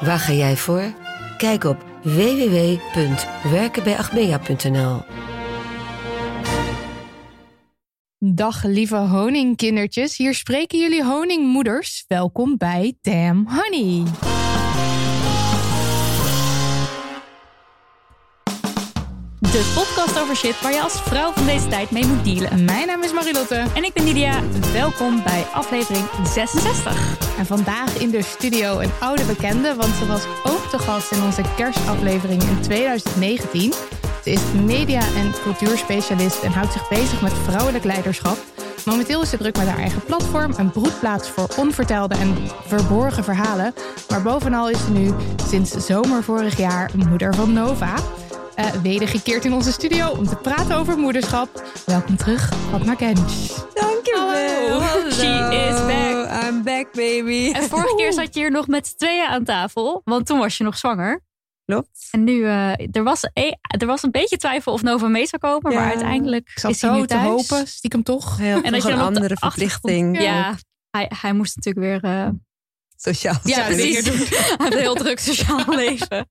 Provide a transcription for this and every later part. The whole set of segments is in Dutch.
Waar ga jij voor? Kijk op www.werkenbijagmea.nl. Dag lieve honingkindertjes, hier spreken jullie honingmoeders. Welkom bij Damn Honey. De podcast over shit waar je als vrouw van deze tijd mee moet dealen. Mijn naam is Marilotte En ik ben Lydia. Welkom bij aflevering 66. en vandaag in de studio een oude bekende, want ze was ook te gast in onze kerstaflevering in 2019. Ze is media- en cultuurspecialist en houdt zich bezig met vrouwelijk leiderschap. Momenteel is ze druk met haar eigen platform, een broedplaats voor onvertelde en verborgen verhalen. Maar bovenal is ze nu sinds zomer vorig jaar moeder van Nova. Eh wedergekeerd in onze studio om te praten over moederschap. Welkom terug, Fatma Kench. Dankjewel. Hallo. She is back. I'm back, baby. En vorige keer zat je hier nog met z'n tweeën aan tafel, want toen was je nog zwanger. Klopt. En nu, eh, er, was e- er was een beetje twijfel of Nova mee zou komen, maar uiteindelijk Ik zat is hij zo nu te thuis. hopen, stiekem toch. Hij had En dat je een andere verplichting. Ja, hij, hij moest natuurlijk weer... eh, Sociaal. ja, precies. Hij heeft een heel druk sociaal leven.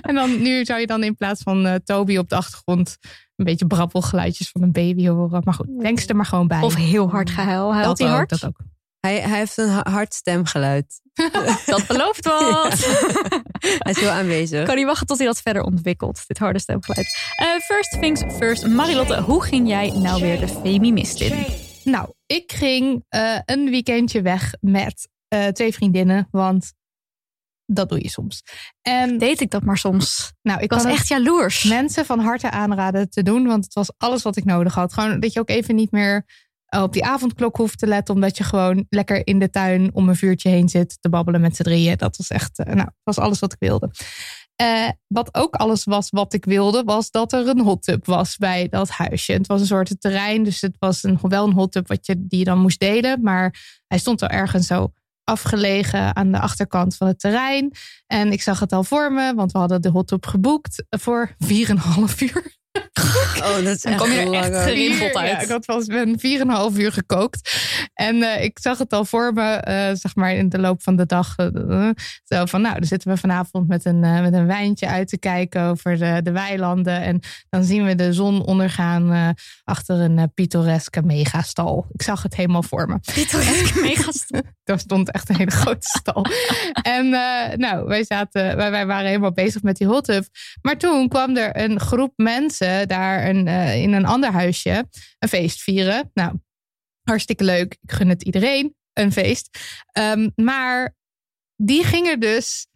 En dan nu zou je dan in plaats van eh, Toby op de achtergrond een beetje brabbelgeluidjes van een baby horen. Maar goed, denk ze er maar gewoon bij. Of heel hard gehuil. Huilt dat hij ook, hard? dat ook. Hij, hij heeft een ha- hard stemgeluid. Dat belooft wat. Hij is heel aanwezig. kan niet wachten tot hij dat verder ontwikkelt, dit harde stemgeluid. Eh, first things first. Marilotte, hoe ging jij nou weer de Femimist in? Nou, ik ging eh, een weekendje weg met eh, twee vriendinnen, want dat doe je soms. En Deed ik dat maar soms. nou, ik was echt jaloers. mensen van harte aanraden te doen, want het was alles wat ik nodig had. Gewoon dat je ook even niet meer eh, op die avondklok hoeft te letten, omdat je gewoon lekker in de tuin om een vuurtje heen zit te babbelen met z'n drieën. Dat was echt, eh, nou, was alles wat ik wilde. Wat ook alles was wat ik wilde, was dat er een hot tub was bij dat huisje. Het was een soort terrein, dus het was een, wel een hot tub wat je, die je dan moest delen. Maar hij stond er ergens zo afgelegen aan de achterkant van het terrein. En ik zag het al voor me, want we hadden de hot tub geboekt voor 4,5 uur. Oh, dat is echt kom je er heel echt. Gerimpeld uit. Ja, ik had wel eens een 4,5 uur gekookt. En eh, ik zag het al voor me, eh, zeg maar in de loop van de dag. eh, zo van, nou, dan zitten we vanavond met een, met een wijntje uit te kijken over de, de weilanden. En dan zien we de zon ondergaan eh, achter een pittoreske megastal. Ik zag het helemaal voor me. Pittoreske megastal. Daar stond echt een hele grote stal. en eh, nou, wij, zaten, wij, wij waren helemaal bezig met die hot tub. Maar toen kwam er een groep mensen daar een, eh, in een ander huisje een feest vieren. Nou, hartstikke leuk. Ik gun het iedereen, een feest. Ehm, maar die gingen dus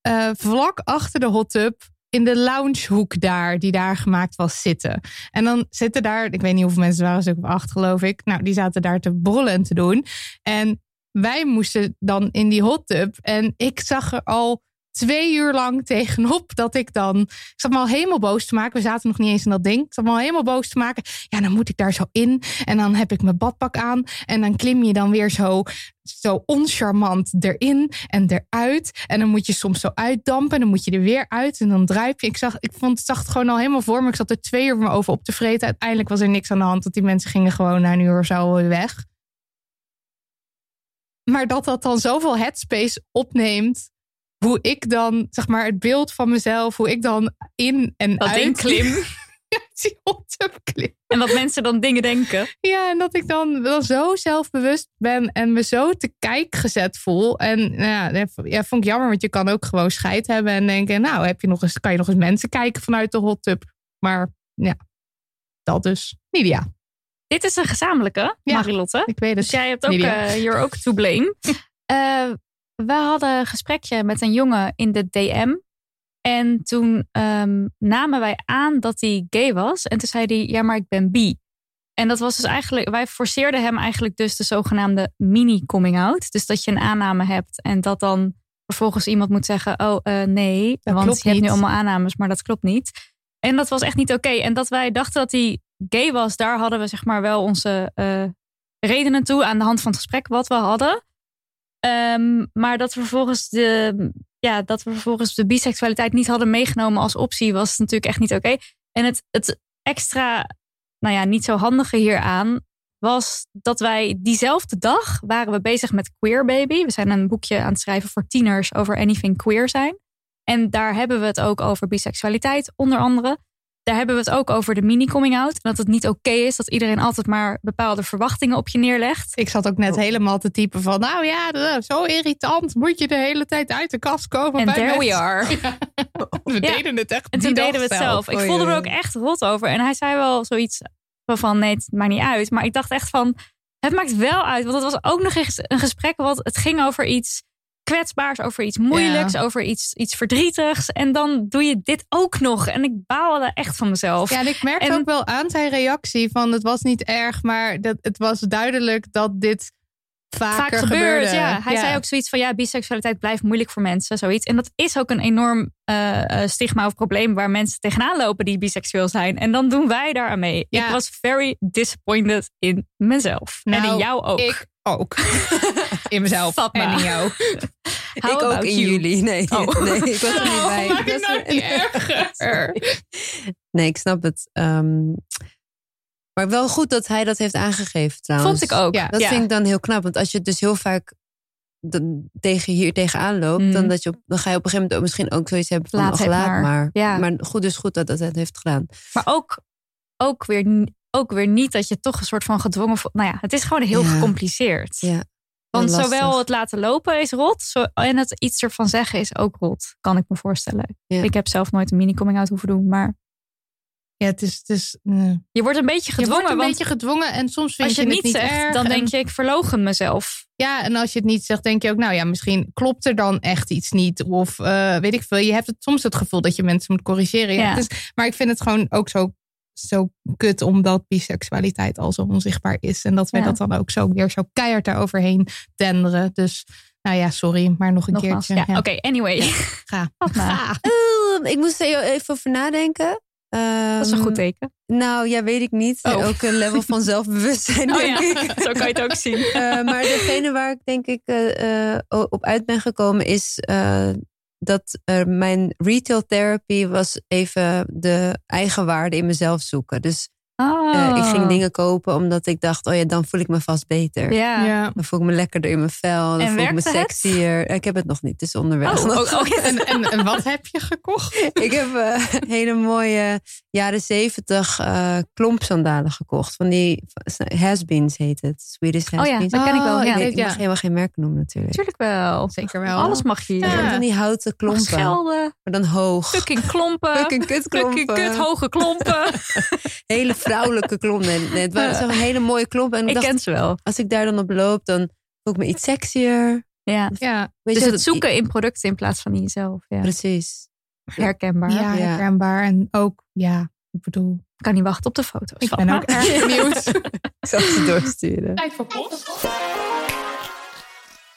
eh, vlak achter de hot tub in de loungehoek daar, die daar gemaakt was, zitten. En dan zitten daar, ik weet niet hoeveel mensen waren, stuk of acht geloof ik. Nou, die zaten daar te brullen en te doen. En wij moesten dan in die hot tub. En ik zag er al twee uur lang tegenop dat ik dan... Ik zat me al helemaal boos te maken. We zaten nog niet eens in dat ding. Ik zat me al helemaal boos te maken. Ja, dan moet ik daar zo in. En dan heb ik mijn badpak aan. En dan klim je dan weer zo, zo oncharmant erin en eruit. En dan moet je soms zo uitdampen. En dan moet je er weer uit. En dan druip je. Ik, zag, ik vond, zag het gewoon al helemaal voor me. Ik zat er twee uur me over op te vreten. Uiteindelijk was er niks aan de hand. Dat die mensen gingen gewoon na een uur of zo weg. Maar dat dat dan zoveel headspace opneemt. Hoe ik dan, zeg maar, het beeld van mezelf, hoe ik dan in en Dat uit klim. Ja, die hot tub clip. En dat mensen dan dingen denken. Ja, en dat ik dan wel zo zelfbewust ben en me zo te kijk gezet voel. En nou ja, ja, vond ik jammer, want je kan ook gewoon scheid hebben en denken, nou, heb je nog eens, kan je nog eens mensen kijken vanuit de hot tub. Maar ja, dat dus. Nidia, Dit is een gezamenlijke, Ja. Marilotte. ik weet het. Dus jij hebt ook, Nidia. eh you're ook to blame. Eh, we hadden een gesprekje met een jongen in de DM. En toen ehm, namen wij aan dat hij gay was. En toen zei hij, ja, maar ik ben bi. En dat was dus eigenlijk, wij forceerden hem eigenlijk dus de zogenaamde mini-coming-out. Dus dat je een aanname hebt en dat dan vervolgens iemand moet zeggen, oh eh, nee, Dat want je hebt nu allemaal aannames, maar dat klopt niet. En dat was echt niet oké. En dat wij dachten dat hij gay was, daar hadden we zeg maar wel onze eh, redenen toe aan de hand van het gesprek wat we hadden. Ehm, maar dat we vervolgens de, ja, dat we vervolgens de biseksualiteit niet hadden meegenomen als optie, was natuurlijk echt niet oké. En het, het extra, nou ja, niet zo handige hieraan was dat wij diezelfde dag waren we bezig met Queer Baby. We zijn een boekje aan het schrijven voor tieners over anything queer zijn. En daar hebben we het ook over biseksualiteit, onder andere. Daar hebben we het ook over de mini-coming-out. Dat het niet oké is dat iedereen altijd maar bepaalde verwachtingen op je neerlegt. Ik zat ook net helemaal te typen van, nou ja, zo irritant. Moet je de hele tijd uit de kast komen? En bij there we are. We Ja. deden het echt En toen deden we het zelf. Ik voelde me oei. ook echt rot over. En hij zei wel zoiets van, nee, het maakt niet uit. Maar ik dacht echt van, het maakt wel uit. Want het was ook nog eens een gesprek wat het ging over iets kwetsbaars, over iets moeilijks, over iets, iets verdrietigs. En dan doe je dit ook nog. En ik baalde echt van mezelf. Ja, en ik merkte En- ook wel aan zijn reactie van het was niet erg, maar dat, het was duidelijk dat dit Vaak gebeurt, gebeurde. ja. Hij zei ook zoiets van, ja, biseksualiteit blijft moeilijk voor mensen, zoiets. En dat is ook een enorm eh, eh, stigma of probleem waar mensen tegenaan lopen die biseksueel zijn. En dan doen wij daar aan mee. Ja. Ik was very disappointed in mezelf. en in Nou, jou ook. Ik ook. In mezelf en in jou. How ik ook in you? juli. Nee, Oh. nee, ik was er niet bij. Ik het was nou er- erger. Nee, ik snap het. Ehm, maar wel goed dat hij dat heeft aangegeven trouwens. Vond ik ook. Ja, Dat vind ik dan heel knap. Want als je het dus heel vaak tegen hier tegenaan loopt, Mm. dan, dat je op, dan ga je op een gegeven moment ook misschien ook zoiets hebben van Laat maar. maar. Ja. Maar goed is goed dat dat het heeft gedaan. Maar ook, ook, weer, ook weer niet dat je toch een soort van gedwongen... Nou ja, het is gewoon heel Ja. gecompliceerd. Ja. Want lastig. zowel het laten lopen is rot, zo, en het iets ervan zeggen is ook rot. Kan ik me voorstellen. Ja. Ik heb zelf nooit een mini-coming-out hoeven doen, maar... Ja, het is, het is eh, Je wordt een beetje je gedwongen, wordt een beetje gedwongen en soms vind als je het niet zegt, erg. dan en- denk je, ik verlogen mezelf. Ja, en als je het niet zegt, denk je ook, nou ja, misschien klopt er dan echt iets niet. Of eh, weet ik veel. Je hebt het, soms het gevoel dat je mensen moet corrigeren. Ja, Ja. het is, maar ik vind het gewoon ook zo, zo kut omdat biseksualiteit al zo onzichtbaar is. En dat wij Ja. dat dan ook zo weer zo keihard daaroverheen denderen. Dus nou ja, sorry, maar nog een Nogmaals, keertje. ja. Oké, anyway. ga. Ehm, ik moest er even over nadenken. Dat is een Ehm, goed teken. Nou, ja, weet ik niet. Oh. Ook een level van zelfbewustzijn, Oh denk ja, ik. zo kan je het ook zien. Eh, maar degene waar ik denk ik eh, eh, op uit ben gekomen is eh, dat eh, mijn retail therapy was even de eigenwaarde in mezelf zoeken. Dus eh, ik ging dingen kopen omdat ik dacht, oh ja, dan voel ik me vast beter. Ah. Ja. Ja. Dan voel ik me lekkerder in mijn vel. Dan En voel ik me het? sexier. Ik heb het nog niet, het is onderweg. Oh, oh, oh, En, en, en wat heb je gekocht? Ik heb eh, hele mooie jaren zeventig eh klompsandalen gekocht. Van die has-beens heet het. Swedish ja, has-beens. dat ken ik wel, Oh, ja. Ik, ik Ja. mag helemaal geen merken noemen natuurlijk. Natuurlijk wel. Zeker wel. Alles mag je hier. Ja. Van die houten klompen. Schelden, Maar dan hoog. fucking klompen. Fucking kutklompen. Fucking kut hoge klompen. Hele vrouwelijke klompen. Nee, nee, het waren zo'n hele mooie klompen. En ik, ik dacht, ken ze wel. als ik daar dan op loop, dan voel ik me iets sexier. Ja. Ja, Weet Dus je, het dat- zoeken in producten in plaats van in jezelf. Ja. Precies. Herkenbaar. ja, Ja. herkenbaar. En ook, ja, ik bedoel, Ik kan niet wachten op de foto's. ik van ben me. ook erg benieuwd. Ik zal ze doorsturen. Tijd voor post.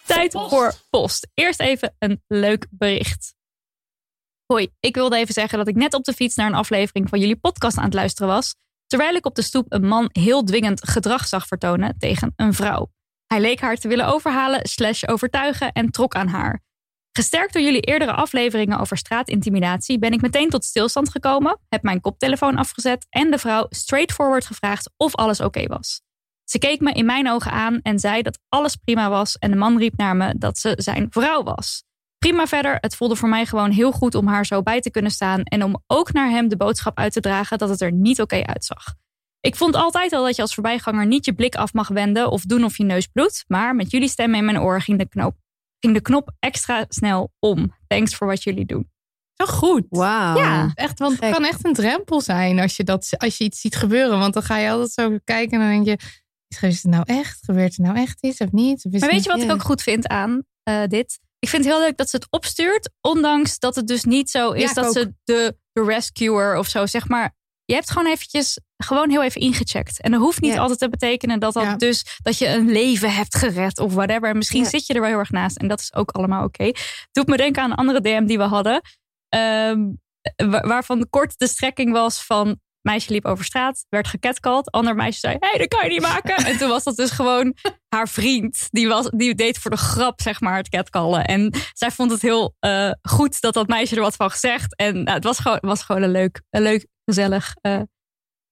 Tijd voor post. Eerst even een leuk bericht. Hoi, ik wilde even zeggen dat ik net op de fiets naar een aflevering van jullie podcast aan het luisteren was. Terwijl ik op de stoep een man heel dwingend gedrag zag vertonen tegen een vrouw. Hij leek haar te willen overhalen, slash overtuigen en trok aan haar. Gesterkt door jullie eerdere afleveringen over straatintimidatie ben ik meteen tot stilstand gekomen, heb mijn koptelefoon afgezet en de vrouw straightforward gevraagd of alles oké was. Ze keek me in mijn ogen aan en zei dat alles prima was en de man riep naar me dat ze zijn vrouw was. Prima verder. Het voelde voor mij gewoon heel goed om haar zo bij te kunnen staan. En om ook naar hem de boodschap uit te dragen dat het er niet oké uitzag. Ik vond altijd al dat je als voorbijganger niet je blik af mag wenden of doen of je neus bloedt. Maar met jullie stem in mijn oor ging de, knoop, ging de knop extra snel om. Thanks voor wat jullie doen. Zo goed. Wauw. Ja, echt, want het kan echt een drempel zijn als je, dat, als je iets ziet gebeuren. Want dan ga je altijd zo kijken en dan denk je, is het nou echt? Gebeurt er nou echt iets of niet? Of Maar het weet je wat ik ook goed vind aan eh, dit? Ik vind het heel leuk dat ze het opstuurt, ondanks dat het dus niet zo is Ja, dat ook. ze de, de rescuer of zo, zeg maar. Je hebt gewoon eventjes, gewoon heel even ingecheckt. En dat hoeft niet Ja. altijd te betekenen dat dat Ja. dus, dat je een leven hebt gered of whatever. En misschien zit je er wel heel erg naast en dat is ook allemaal oké. Doet me denken aan een andere DM die we hadden. ehm, wa- waarvan kort de strekking was van meisje liep over straat, werd gecatcalled. Ander meisje zei, hé, hey, dat kan je niet maken. En toen was dat dus gewoon haar vriend. Die, was, die deed voor de grap, zeg maar, het catcallen. En zij vond het heel eh, goed dat dat meisje er wat van gezegd. En nou, het was gewoon, was gewoon een leuk, een leuk gezellig... eh,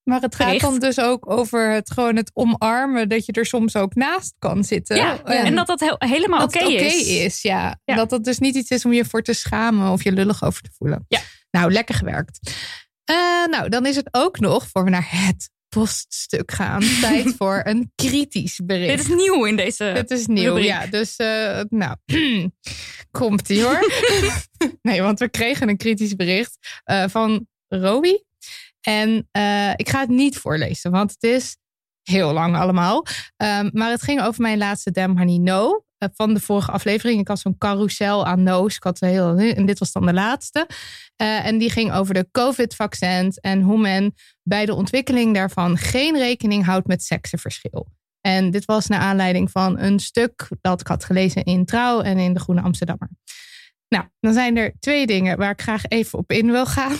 Maar het gaat dan dus ook over het gewoon het omarmen dat je er soms ook naast kan zitten. ja, en dat dat helemaal oké is. is. ja. Ja. Dat dat dus niet iets is om je voor te schamen of je lullig over te voelen. Ja. Nou, lekker gewerkt. Eh, nou, dan is het ook nog, voor we naar het poststuk gaan, tijd voor een kritisch bericht. Dit is nieuw in deze... Het is nieuw, rubriek. ja. Dus, eh, nou, komt ie hoor. nee, want we kregen een kritisch bericht eh, van Roby. En ik ga het niet voorlezen, want het is heel lang allemaal. Ehm, maar het ging over mijn laatste Damn Honey No. Eh, van de vorige aflevering. Ik had zo'n carousel aan no's. Ik had heel, en dit was dan de laatste. Eh, en die ging over de COVID-vaccins en hoe men bij de ontwikkeling daarvan geen rekening houdt met seksenverschil. En dit was naar aanleiding van een stuk dat ik had gelezen in Trouw en in de Groene Amsterdammer. Nou, dan zijn er twee dingen waar ik graag even op in wil gaan.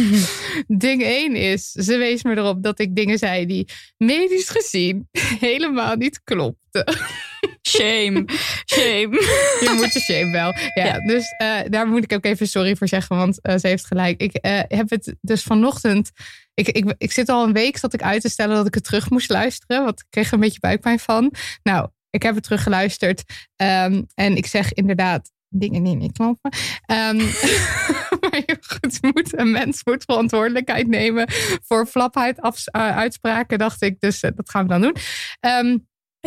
Ding één is, ze wees me erop dat ik dingen zei die medisch gezien helemaal niet klopten. Shame, shame. Je moet de shame wel. Ja, Ja. dus eh, daar moet ik ook even sorry voor zeggen, want eh, ze heeft gelijk. Ik eh, heb het dus vanochtend. Ik, ik, ik zit al een week zat ik uit te stellen dat ik het terug moest luisteren, want ik kreeg er een beetje buikpijn van. Nou, ik heb het teruggeluisterd ehm, en ik zeg inderdaad dingen die niet kloppen. Ehm, maar je goed, moet, een mens moet verantwoordelijkheid nemen voor flapheid uitspraken, dacht ik. Dus dat gaan we dan doen. Ehm,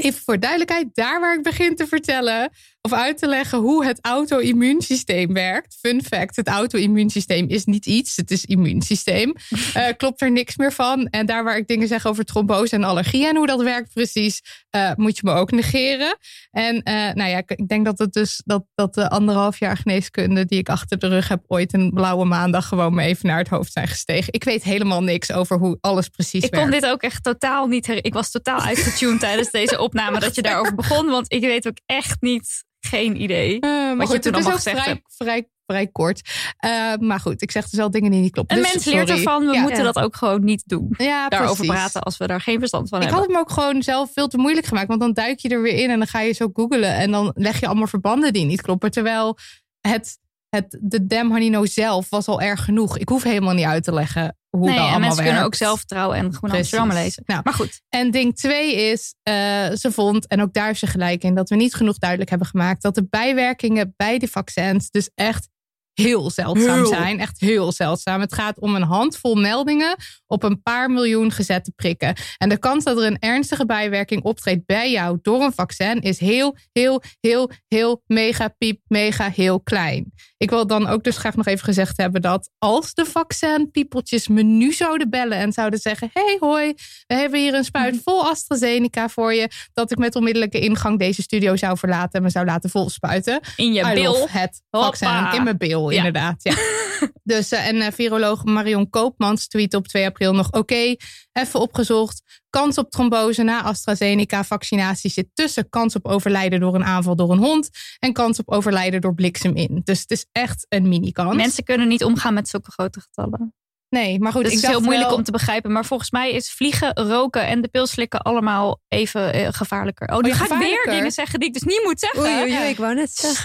Even voor duidelijkheid, daar waar ik begin te vertellen of uit te leggen hoe het auto-immuunsysteem werkt. Fun fact: het auto-immuunsysteem is niet iets, het is immuunsysteem. Eh, klopt er niks meer van. En daar waar ik dingen zeg over trombose en allergie en hoe dat werkt precies, eh, moet je me ook negeren. En eh, nou ja, ik- ik denk dat het dus dat, dat de anderhalf jaar geneeskunde die ik achter de rug heb, ooit een blauwe maandag gewoon me even naar het hoofd zijn gestegen. Ik weet helemaal niks over hoe alles precies Ik werkt. kon dit ook echt totaal niet her- Ik was totaal uitgetuned tijdens deze opname dat je daarover begon. Want ik weet ook echt niet, geen idee. Eh, maar Wat je goed, toen het is ook vrij, vrij, vrij kort. Eh, maar goed, ik zeg dus wel dingen die niet kloppen. Een Dus mens leert ervan, we Ja. moeten Ja. dat ook gewoon niet doen. Ja, Daarover precies. praten als we daar geen verstand van Ik had hebben. het me ook gewoon zelf veel te moeilijk gemaakt. Want dan duik je er weer in en dan ga je zo googlen. En dan leg je allemaal verbanden die niet kloppen. Terwijl het, het, de Damn Honey No zelf was al erg genoeg. Ik hoef helemaal niet uit te leggen hoe nee, dat en allemaal mensen kunnen ook werkt. zelfvertrouwen en gewoon Precies. Amsterdam lezen. Nou, Maar goed, En ding twee is, eh, ze vond, en ook daar heeft ze gelijk in, dat we niet genoeg duidelijk hebben gemaakt dat de bijwerkingen bij de vaccins dus echt heel zeldzaam Heel. zijn. Echt heel zeldzaam. Het gaat om een handvol meldingen op een paar miljoen gezette prikken. En de kans dat er een ernstige bijwerking optreedt bij jou door een vaccin is heel, heel, heel, heel mega piep, mega heel klein. Ik wil dan ook dus graag nog even gezegd hebben dat als de vaccinpiepeltjes me nu zouden bellen en zouden zeggen: Hey hoi, we hebben hier een spuit Mhm. vol AstraZeneca voor je, dat ik met onmiddellijke ingang deze studio zou verlaten en me zou laten volspuiten. in je I bil. het vaccin Hoppa. in mijn bil, Ja. inderdaad. Ja. dus, eh, en eh, viroloog Marion Koopmans tweet op 2 april nog: Oké, even opgezocht. Kans op trombose na AstraZeneca-vaccinatie zit tussen kans op overlijden door een aanval door een hond en kans op overlijden door bliksem in. Dus het is echt een mini-kans. Mensen kunnen niet omgaan met zulke grote getallen. Nee, maar goed. Dat ik is heel moeilijk wel- om te begrijpen. Maar volgens mij is vliegen, roken en de pil slikken allemaal even eh, gevaarlijker. Oh, nu ja, ga ik weer dingen zeggen die ik dus niet moet zeggen. Oei, oei, oei, ik wou net zeggen.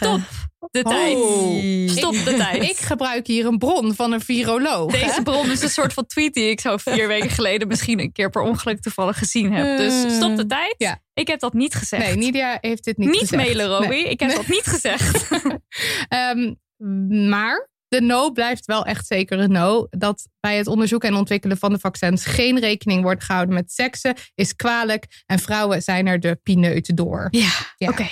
Stop de tijd. Oh. Stop de tijd. Ik gebruik hier een bron van een viroloog. hè? Deze bron is een soort van tweet die ik zo vier weken geleden misschien een keer per ongeluk toevallig gezien heb. Dus stop de tijd. ja. Ik heb dat niet gezegd. Nee, Nidia heeft dit niet, niet gezegd. mailen, Roby. Nee. Ik heb Nee. dat niet gezegd. Ehm, maar de no blijft wel echt zeker een no. Dat bij het onderzoeken en ontwikkelen van de vaccins geen rekening wordt gehouden met seksen, is kwalijk. En vrouwen zijn er de pineuten door. Ja, Ja. oké.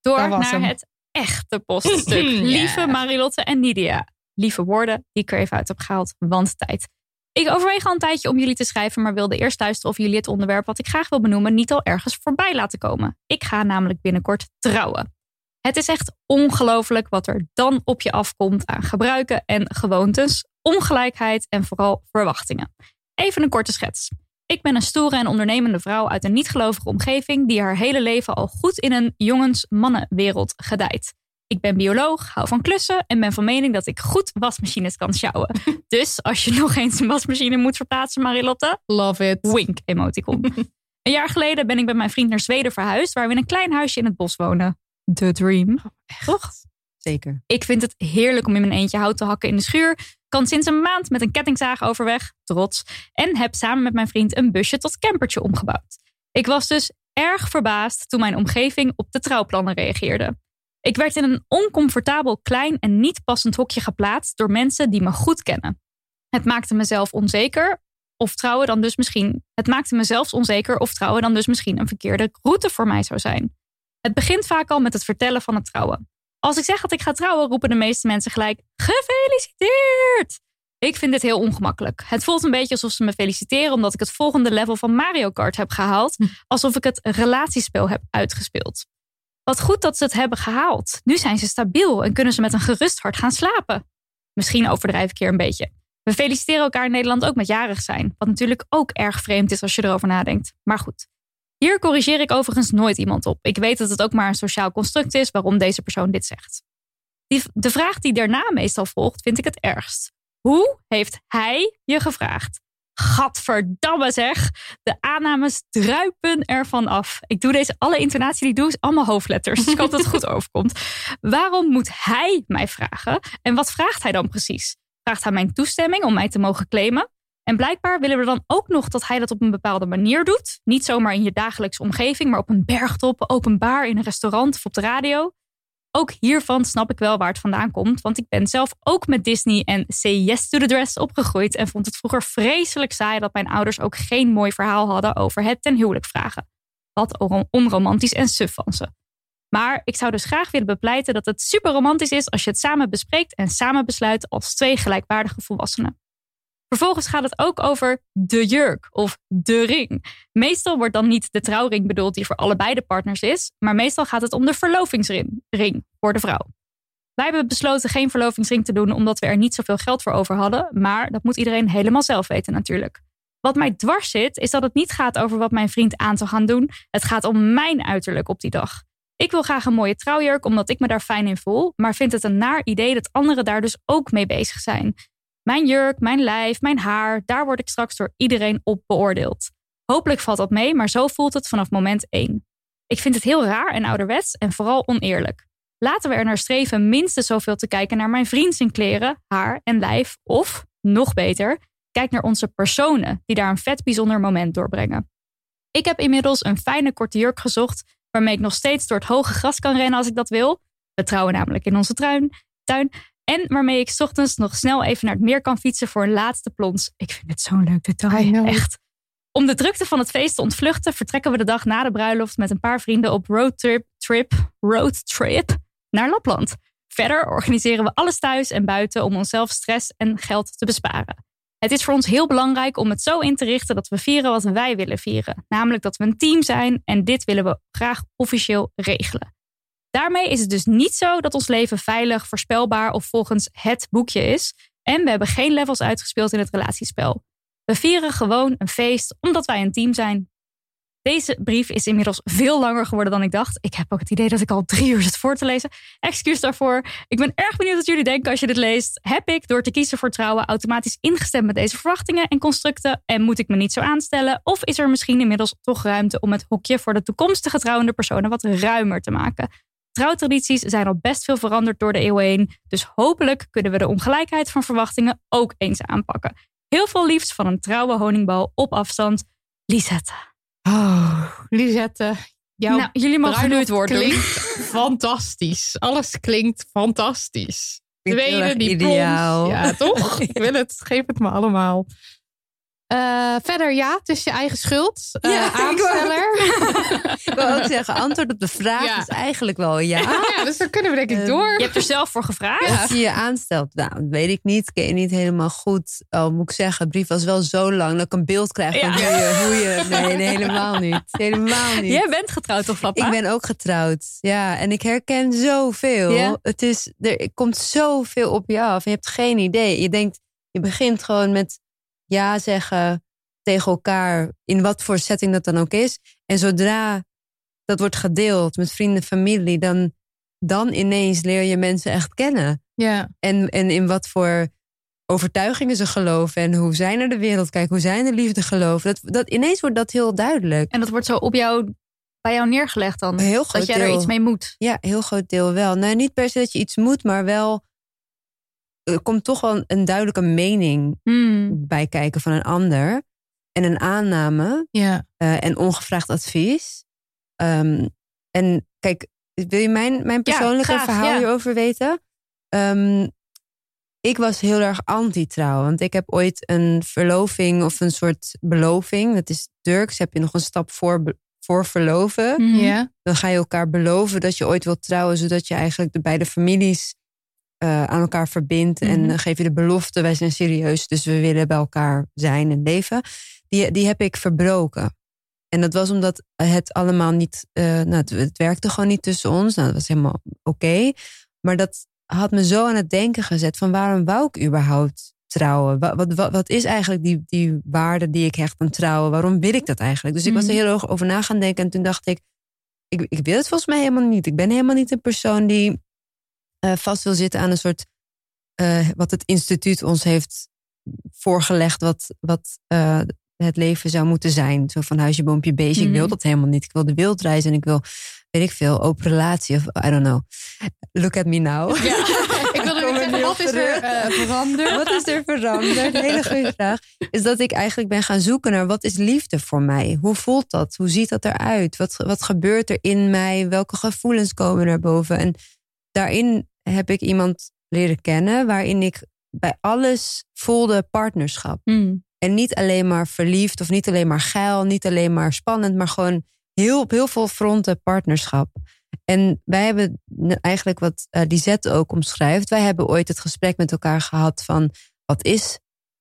Door naar hem. het echte poststuk. Ja. Lieve Marilotte en Nidia. Lieve woorden die ik er even uit heb gehaald, want tijd. Ik overweeg al een tijdje om jullie te schrijven, maar wilde eerst luisteren of jullie het onderwerp wat ik graag wil benoemen niet al ergens voorbij laten komen. Ik ga namelijk binnenkort trouwen. Het is echt ongelooflijk wat er dan op je afkomt aan gebruiken en gewoontes, ongelijkheid en vooral verwachtingen. Even een korte schets. Ik ben een stoere en ondernemende vrouw uit een niet-gelovige omgeving die haar hele leven al goed in een jongens-mannenwereld gedijt. Ik ben bioloog, hou van klussen en ben van mening dat ik goed wasmachines kan sjouwen. Dus als je nog eens een wasmachine moet verplaatsen, Marilotte, Love it. wink emoticon. een jaar geleden ben ik met mijn vriend naar Zweden verhuisd, waar we in een klein huisje in het bos wonen. The dream. Toch? Zeker. Ik vind het heerlijk om in mijn eentje hout te hakken in de schuur. Kan sinds een maand met een kettingzaag overweg, trots. En heb samen met mijn vriend een busje tot campertje omgebouwd. Ik was dus erg verbaasd toen mijn omgeving op de trouwplannen reageerde. Ik werd in een oncomfortabel klein en niet passend hokje geplaatst door mensen die me goed kennen. Het maakte mezelf onzeker of trouwen dan dus misschien. Het maakte mezelf onzeker of trouwen dan dus misschien een verkeerde route voor mij zou zijn. Het begint vaak al met het vertellen van het trouwen. Als ik zeg dat ik ga trouwen, roepen de meeste mensen gelijk: Gefeliciteerd! Ik vind dit heel ongemakkelijk. Het voelt een beetje alsof ze me feliciteren omdat ik het volgende level van Mario Kart heb gehaald. Alsof ik het relatiespel heb uitgespeeld. Wat goed dat ze het hebben gehaald. Nu zijn ze stabiel en kunnen ze met een gerust hart gaan slapen. Misschien overdrijf ik hier een beetje. We feliciteren elkaar in Nederland ook met jarig zijn. Wat natuurlijk ook erg vreemd is als je erover nadenkt. Maar goed. Hier corrigeer ik overigens nooit iemand op. Ik weet dat het ook maar een sociaal construct is waarom deze persoon dit zegt. Die, de vraag die daarna meestal volgt, vind ik het ergst. Hoe heeft hij je gevraagd? Gadverdamme zeg. De aannames druipen ervan af. Ik doe deze, alle intonatie die ik doe is allemaal hoofdletters. Dus ik hoop dat het goed overkomt. Waarom moet hij mij vragen? En wat vraagt hij dan precies? Vraagt hij mijn toestemming om mij te mogen claimen? En blijkbaar willen we dan ook nog dat hij dat op een bepaalde manier doet. Niet zomaar in je dagelijkse omgeving, maar op een bergtop, openbaar, in een restaurant of op de radio. Ook hiervan snap ik wel waar het vandaan komt, want ik ben zelf ook met Disney en Say Yes to the Dress opgegroeid en vond het vroeger vreselijk saai dat mijn ouders ook geen mooi verhaal hadden over het ten huwelijk vragen. Wat on- onromantisch en suf van ze. Maar ik zou dus graag willen bepleiten dat het super romantisch is als je het samen bespreekt en samen besluit als twee gelijkwaardige volwassenen. Vervolgens gaat het ook over de jurk of de ring. Meestal wordt dan niet de trouwring bedoeld die voor allebei de partners is, maar meestal gaat het om de verlovingsring ring voor de vrouw. Wij hebben besloten geen verlovingsring te doen omdat we er niet zoveel geld voor over hadden, maar dat moet iedereen helemaal zelf weten natuurlijk. Wat mij dwars zit, is dat het niet gaat over wat mijn vriend aan zou gaan doen. Het gaat om mijn uiterlijk op die dag. Ik wil graag een mooie trouwjurk omdat ik me daar fijn in voel, maar vind het een naar idee dat anderen daar dus ook mee bezig zijn. Mijn jurk, mijn lijf, mijn haar, daar word ik straks door iedereen op beoordeeld. Hopelijk valt dat mee, maar zo voelt het vanaf moment één. Ik vind het heel raar en ouderwets en vooral oneerlijk. Laten we er naar streven minstens zoveel te kijken naar mijn vriend zijn kleren, haar en lijf. Of, nog beter, kijk naar onze personen die daar een vet bijzonder moment doorbrengen. Ik heb inmiddels een fijne korte jurk gezocht waarmee ik nog steeds door het hoge gras kan rennen als ik dat wil. We trouwen namelijk in onze tuin. tuin en waarmee ik 's ochtends nog snel even naar het meer kan fietsen voor een laatste plons. Ik vind het zo'n leuk detail. Echt. Om de drukte van het feest te ontvluchten, vertrekken we de dag na de bruiloft met een paar vrienden op roadtrip trip, roadtrip naar Lapland. Verder organiseren we alles thuis en buiten om onszelf stress en geld te besparen. Het is voor ons heel belangrijk om het zo in te richten dat we vieren wat wij willen vieren. Namelijk dat we een team zijn en dit willen we graag officieel regelen. Daarmee is het dus niet zo dat ons leven veilig, voorspelbaar of volgens het boekje is. En we hebben geen levels uitgespeeld in het relatiespel. We vieren gewoon een feest omdat wij een team zijn. Deze brief is inmiddels veel langer geworden dan ik dacht. Ik heb ook het idee dat ik al drie uur zit voor te lezen. Excuus daarvoor. Ik ben erg benieuwd wat jullie denken als je dit leest. Heb ik door te kiezen voor trouwen automatisch ingestemd met deze verwachtingen en constructen? En moet ik me niet zo aanstellen? Of is er misschien inmiddels toch ruimte om het hokje voor de toekomstige trouwende personen wat ruimer te maken? Trouwtradities zijn al best veel veranderd door de eeuwen heen. Dus hopelijk kunnen we de ongelijkheid van verwachtingen ook eens aanpakken. Heel veel liefst van een trouwe honingbal op afstand. Lisette. Oh, Lisette, jouw nou, jullie mogen nu het woord doen. fantastisch. Alles klinkt fantastisch. Tweede, die ideaal. Ja, toch? Ik wil het. Geef het me allemaal. Eh, verder, ja, het is je eigen schuld. Eh, Ja, aansteller. Ik wil ook zeggen, antwoord op de vraag Ja. is eigenlijk wel ja. Ja, dus dan kunnen we denk ik Eh, door. Je hebt er zelf voor gevraagd. Als je je aanstelt, nou, dat weet ik niet. Ken je niet helemaal goed. Oh, moet ik zeggen, de brief was wel zo lang dat ik een beeld krijg van Ja. hoe, je, hoe je... Nee, nee, helemaal niet. Helemaal niet. Jij bent getrouwd toch, papa? Ik ben ook getrouwd. Ja, en ik herken zoveel. Ja? Het is, er komt zoveel op je af. En je hebt geen idee. Je denkt, je begint gewoon met ja zeggen tegen elkaar. In wat voor setting dat dan ook is. En zodra dat wordt gedeeld met vrienden, familie. Dan, dan ineens leer je mensen echt kennen. Ja, En, en in wat voor overtuigingen ze geloven. En hoe zij naar de wereld kijken. Hoe zij de liefde geloven. Dat, dat, ineens wordt dat heel duidelijk. En dat wordt zo op jou, bij jou neergelegd dan. Heel groot dat jij er iets mee moet. Ja, heel groot deel wel. Nou, niet per se dat je iets moet, maar wel. Er komt toch wel een duidelijke mening Hmm. bij kijken van een ander. En een aanname ja. eh, en ongevraagd advies. Ehm, en kijk, wil je mijn, mijn persoonlijke graag, verhaal ja. hierover weten? Ehm, ik was heel erg anti-trouw. Want ik heb ooit een verloving of een soort beloving. Dat is Turks. Heb je nog een stap voor, voor verloven Mhm. ja. dan ga je elkaar beloven dat je ooit wilt trouwen, zodat je eigenlijk de beide families eh, aan elkaar verbindt. En Mhm. geef je de belofte, wij zijn serieus, dus we willen bij elkaar zijn en leven. Die, die heb ik verbroken. En dat was omdat het allemaal niet, eh, nou, het, het werkte gewoon niet tussen ons. Nou, dat was helemaal oké. Maar dat had me zo aan het denken gezet van waarom wou ik überhaupt trouwen? Wat, wat, wat, wat is eigenlijk die, die waarde die ik hecht aan trouwen? Waarom wil ik dat eigenlijk? Dus ik was er Mhm. heel erg over na gaan denken. En toen dacht ik, ik, ik wil het volgens mij helemaal niet. Ik ben helemaal niet een persoon die eh, vast wil zitten aan een soort. eh, wat het instituut ons heeft voorgelegd, wat, wat eh, het leven zou moeten zijn. Zo van huisje, boompje, beestje. Ik wil Mhm. dat helemaal niet. Ik wil de wereldreis en ik wil, weet ik veel, open relatie of I don't know. Look at me now. Ja, ik wilde er zeggen, niet wat is er veranderd? Wat is er veranderd? Hele goede vraag. Is dat ik eigenlijk ben gaan zoeken naar wat is liefde voor mij? Hoe voelt dat? Hoe ziet dat eruit? Wat, wat gebeurt er in mij? Welke gevoelens komen naar boven? En daarin heb ik iemand leren kennen waarin ik bij alles voelde partnerschap. Hmm. En niet alleen maar verliefd of niet alleen maar geil, niet alleen maar spannend, maar gewoon heel, op heel veel fronten partnerschap. En wij hebben eigenlijk wat eh Lisette ook omschrijft. Wij hebben ooit het gesprek met elkaar gehad van wat is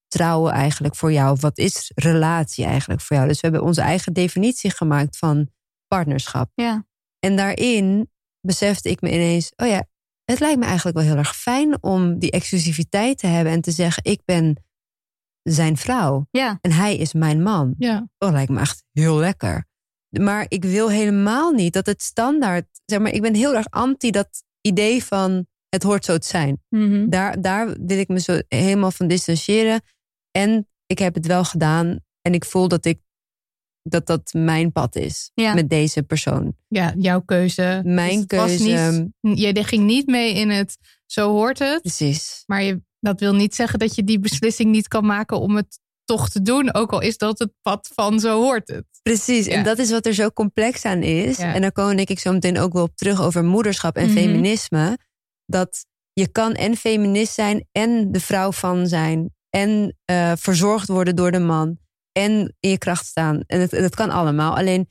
trouwen eigenlijk voor jou? Wat is relatie eigenlijk voor jou? Dus we hebben onze eigen definitie gemaakt van partnerschap. Ja. En daarin besefte ik me ineens, oh ja, het lijkt me eigenlijk wel heel erg fijn om die exclusiviteit te hebben en te zeggen, ik ben zijn vrouw Ja. en hij is mijn man. Ja, Dat lijkt me echt heel lekker. Maar ik wil helemaal niet dat het standaard, zeg maar, ik ben heel erg anti dat idee van het hoort zo te zijn. Mhm. Daar, daar wil ik me zo helemaal van distancieren. En ik heb het wel gedaan en ik voel dat ik dat dat mijn pad is Ja. met deze persoon. ja jouw keuze. Mijn Dus keuze. Niet, je ging niet mee in het zo hoort het. Precies. Maar je, dat wil niet zeggen dat je die beslissing niet kan maken om het toch te doen. Ook al is dat het pad van zo hoort het. Precies, Ja. en dat is wat er zo complex aan is. Ja. En daar komen denk ik zo meteen ook wel op terug over moederschap en Mhm. feminisme. Dat je kan en feminist zijn en de vrouw van zijn. En eh, verzorgd worden door de man. En in je kracht staan. En het, het kan allemaal. Alleen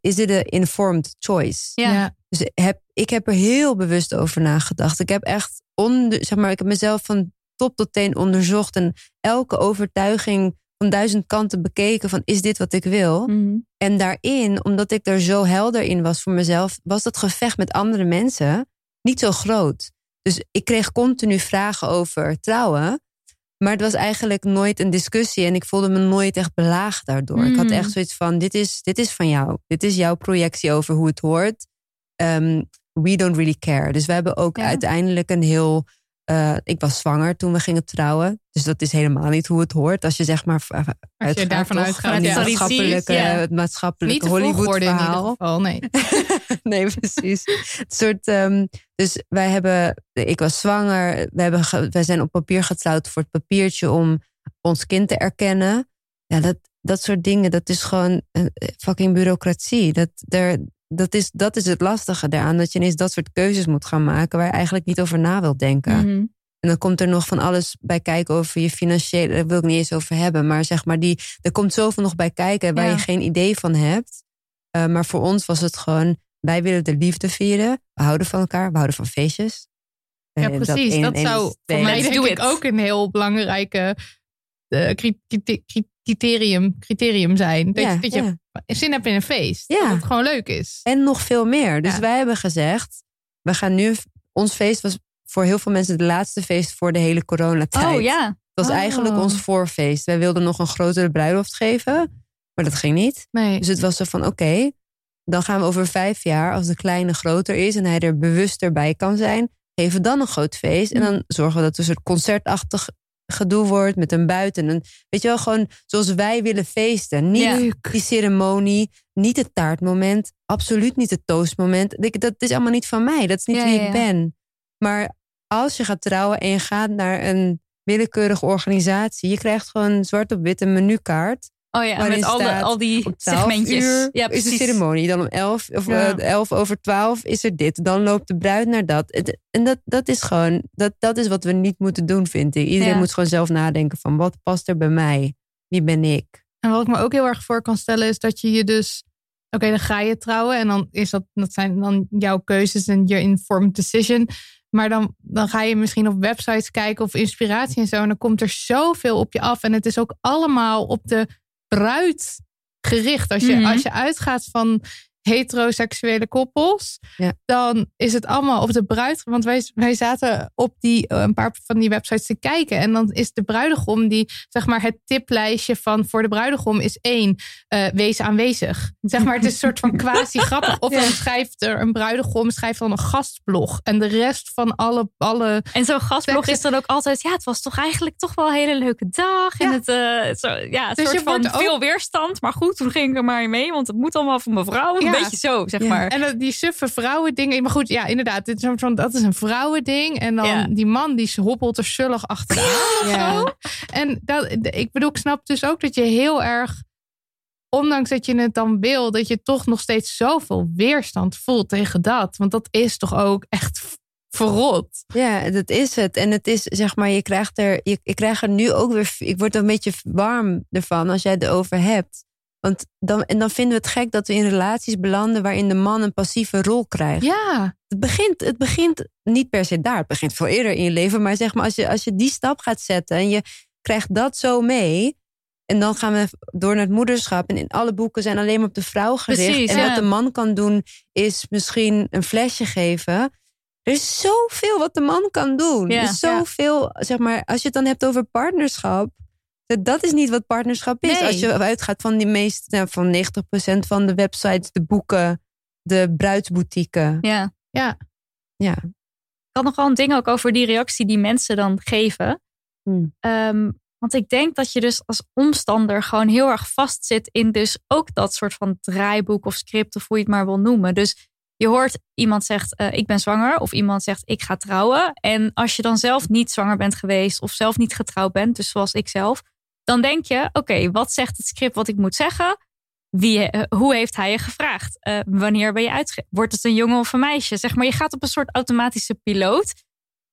is dit een informed choice. Ja. Dus heb, ik heb er heel bewust over nagedacht. Ik heb echt onder, zeg maar, ik heb mezelf van top tot teen onderzocht. En elke overtuiging van duizend kanten bekeken. Van is dit wat ik wil? Mhm. En daarin, omdat ik er zo helder in was voor mezelf, was dat gevecht met andere mensen niet zo groot. Dus ik kreeg continu vragen over trouwen. Maar het was eigenlijk nooit een discussie en ik voelde me nooit echt belaagd daardoor. Ik had Mm. echt zoiets van: dit is, dit is van jou. Dit is jouw projectie over hoe het hoort. Ehm, we don't really care. Dus we hebben ook Ja. uiteindelijk een heel. Eh, ik was zwanger toen we gingen trouwen. Dus dat is helemaal niet hoe het hoort. Als je zeg maar v- uitgaat, daarvan toch, uitgaat, ja. maatschappelijke, Ja. het maatschappelijke Hollywood verhaal. geval. Nee. nee, precies. Het soort, ehm, dus wij hebben, ik was zwanger, we hebben ge- wij zijn op papier getrouwd voor het papiertje om ons kind te erkennen. Ja, dat, dat soort dingen, dat is gewoon een fucking bureaucratie. Dat, er, dat, is, dat is het lastige daaraan, dat je ineens dat soort keuzes moet gaan maken waar je eigenlijk niet over na wilt denken. Mhm. En dan komt er nog van alles bij kijken over je financiële. Daar wil ik niet eens over hebben. Maar zeg maar, die, er komt zoveel nog bij kijken waar Ja. je geen idee van hebt. Uh, maar voor ons was het gewoon. Wij willen de liefde vieren. We houden van elkaar. We houden van feestjes. Ja, Uh, precies. Dat, zou voor mij denk ik it. ook een heel belangrijke eh, cri- cri- cri- criterium, criterium zijn. Dat, Ja, je, dat je ja. Zin hebt in een feest. Ja. Dat het gewoon leuk is. En nog veel meer. Dus Ja. wij hebben gezegd. We gaan nu. Ons feest was voor heel veel mensen het laatste feest voor de hele coronatijd. Oh ja. Het was Oh. eigenlijk ons voorfeest. Wij wilden nog een grotere bruiloft geven. Maar dat ging niet. Nee. Dus het was zo van, oké, dan gaan we over vijf jaar, als de kleine groter is en hij er bewuster bij kan zijn, geven we dan een groot feest. En dan zorgen we dat het een soort concertachtig gedoe wordt met een buiten. Een, weet je wel, gewoon zoals wij willen feesten. Niet Ja. die ceremonie, niet het taartmoment, absoluut niet het toastmoment. Ik- Dat is allemaal niet van mij, dat is niet Ja, wie ja, ik ben. Maar als je gaat trouwen en je gaat naar een willekeurige organisatie, je krijgt gewoon zwart op wit een menukaart. Oh ja, Waarin met al, de, staat al die Om 12 segmentjes. uur ja, is de precies. ceremonie. Dan om 11 of Ja. eh, 11 over 12 is er dit. Dan loopt de bruid naar dat. Het- En dat, dat is gewoon, dat, dat is wat we niet moeten doen, vind ik. Iedereen Ja. moet gewoon zelf nadenken van wat past er bij mij? Wie ben ik? En wat ik me ook heel erg voor kan stellen is dat je je dus... Oké, dan ga je trouwen en dan is dat, dat zijn dan jouw keuzes en je informed decision. Maar dan, dan ga je misschien op websites kijken of inspiratie en zo. En dan komt er zoveel op je af. En het is ook allemaal op de bruid gericht. Als je, Mhm. als je uitgaat van heteroseksuele koppels, Ja. dan is het allemaal op de bruid. Want wij, wij zaten op die, eh, een paar van die websites te kijken. En dan is de bruidegom die, zeg maar, het tiplijstje van voor de bruidegom is één, eh, wees aanwezig. Zeg maar, het is een soort van quasi grappig. Of dan schrijft er een bruidegom, schrijft dan een gastblog. En de rest van alle, alle En zo'n gastblog is dan ook altijd, ja, het was toch eigenlijk toch wel een hele leuke dag. En Ja. het, eh, zo, ja, Dus soort je van ook- veel weerstand. Maar goed, toen ging ik er maar mee, want het moet allemaal van mijn vrouw. Een Ja. Beetje zo, zeg Ja. maar. En dat- die suffe vrouwen dingen. Maar goed, ja, inderdaad. Dit is van, dat is een vrouwending. En dan Ja. die man die hobbelt er zullig achteraan. Ja. En dat, ik bedoel, ik snap dus ook dat je heel erg. Ondanks dat je het dan wil, dat je toch nog steeds zoveel weerstand voelt tegen dat. Want dat is toch ook echt verrot. Ja, dat is het. En het is, zeg maar, je krijgt er, je, ik krijg er nu ook weer, ik word er een beetje warm ervan als jij het erover hebt. Want dan, en dan vinden we het gek dat we in relaties belanden waarin de man een passieve rol krijgt. Ja, Het begint, het begint niet per se daar. Het begint veel eerder in je leven. Maar zeg maar, als je, als je die stap gaat zetten en je krijgt dat zo mee. En dan gaan we door naar het moederschap. En in alle boeken zijn alleen maar op de vrouw gericht. Precies, en ja. wat de man kan doen, is misschien een flesje geven. Er is zoveel wat de man kan doen. Ja, er is zoveel, zeg maar, als je het dan hebt over partnerschap. Dat- Dat is niet wat partnerschap is. Nee. Als je uitgaat van die meest, nou, van 90% van de websites, de boeken, de bruidsboutieken. Ja. ja. Ja. Ik had nog wel een ding ook over die reactie die mensen dan geven. Hmm. Ehm, want ik denk dat je dus als omstander gewoon heel erg vastzit in dus ook dat soort van draaiboek of script of hoe je het maar wil noemen. Dus je hoort iemand zegt eh, ik ben zwanger of iemand zegt ik ga trouwen. En als je dan zelf niet zwanger bent geweest of zelf niet getrouwd bent, dus zoals ik zelf, dan denk je oké, wat zegt het script wat ik moet zeggen? Wie, eh, hoe heeft hij je gevraagd? Eh, wanneer ben je uitge... Wordt het een jongen of een meisje? Zeg maar, je gaat op een soort automatische piloot.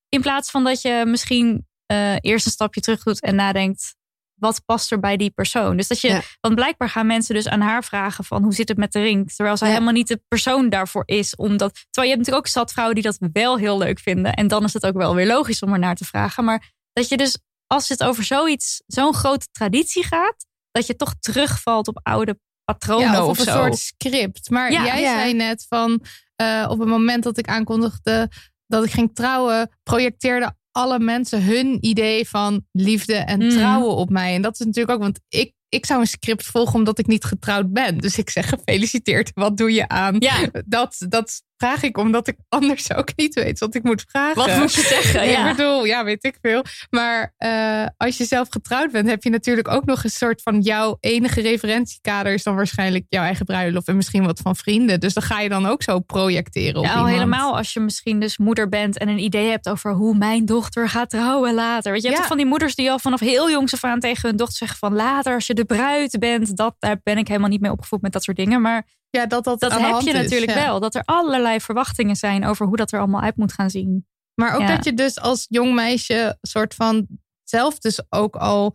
In plaats van dat je misschien eh, eerst een stapje terug doet en nadenkt... wat past er bij die persoon? Dus dat je... Ja. Want blijkbaar gaan mensen dus aan haar vragen van... hoe zit het met de ring? Terwijl zij Ja. helemaal niet de persoon daarvoor is. Omdat, terwijl je hebt natuurlijk ook zat vrouwen die dat wel heel leuk vinden. En dan is het ook wel weer logisch om er naar te vragen. Maar dat je dus, als het over zoiets... zo'n grote traditie gaat... dat je toch terugvalt op oude patronen Ja, of, of, een soort script. Maar Ja, jij ja. zei net van eh, op het moment dat ik aankondigde dat ik ging trouwen, projecteerden alle mensen hun idee van liefde en Mm. trouwen op mij. En dat is natuurlijk ook, want ik, ik zou een script volgen omdat ik niet getrouwd ben. Dus ik zeg gefeliciteerd, wat doe je aan? Ja, Dat, dat vraag ik omdat ik anders ook niet weet wat ik moet vragen. wat moet je zeggen? Ik Ja. bedoel, ja, weet ik veel. Maar eh, als je zelf getrouwd bent, heb je natuurlijk ook nog een soort van jouw enige referentiekader is dan waarschijnlijk jouw eigen bruiloft en misschien wat van vrienden. Dus dan ga je dan ook zo projecteren op Ja, al iemand. helemaal als je misschien dus moeder bent en een idee hebt over hoe mijn dochter gaat trouwen later. Weet je, je hebt Ja. toch van die moeders die al vanaf heel jongs af aan tegen hun dochter zeggen van later als je de bruid bent. Dat, daar ben ik helemaal niet mee opgevoed met dat soort dingen. Maar Ja, dat dat, dat heb je is, natuurlijk ja. wel. Dat er allerlei verwachtingen zijn over hoe dat er allemaal uit moet gaan zien. Maar ook Ja. dat je dus als jong meisje soort van zelf dus ook al.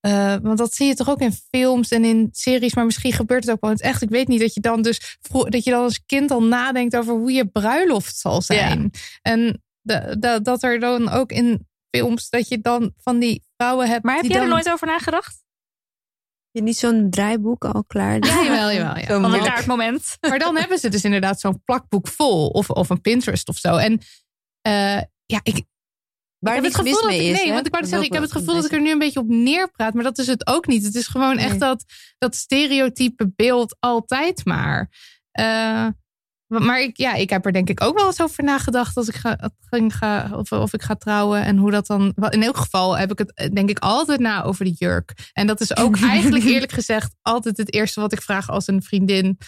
eh, want dat zie je toch ook in films en in series, maar misschien gebeurt het ook wel in het echt. Ik weet niet dat je dan dus dat je dan als kind al nadenkt over hoe je bruiloft zal zijn. En de, de- dat er dan ook in films dat je dan van die vrouwen hebt. Maar heb jij er dan... nooit over nagedacht? Je niet zo'n draaiboek al klaar? Ja, jawel, jawel. Ja. Van het kaartmoment. Maar dan hebben ze dus inderdaad zo'n plakboek vol of, of een Pinterest of zo. En eh, ja, ik, Waar ik heb het gevoel mis mee dat, is. Nee, hè? want ik wou zeggen, ik heb het gevoel dat ik er nu een beetje op neerpraat, maar dat is het ook niet. Het is gewoon Nee. echt dat, dat stereotype beeld altijd maar. Eh, maar ik, ja, ik heb er denk ik ook wel eens over nagedacht als ik ga, ging ga, of, of ik ga trouwen en hoe dat dan. In elk geval heb ik het eh, denk ik altijd na over de jurk. En dat is ook eigenlijk eerlijk gezegd altijd het eerste wat ik vraag als een vriendin.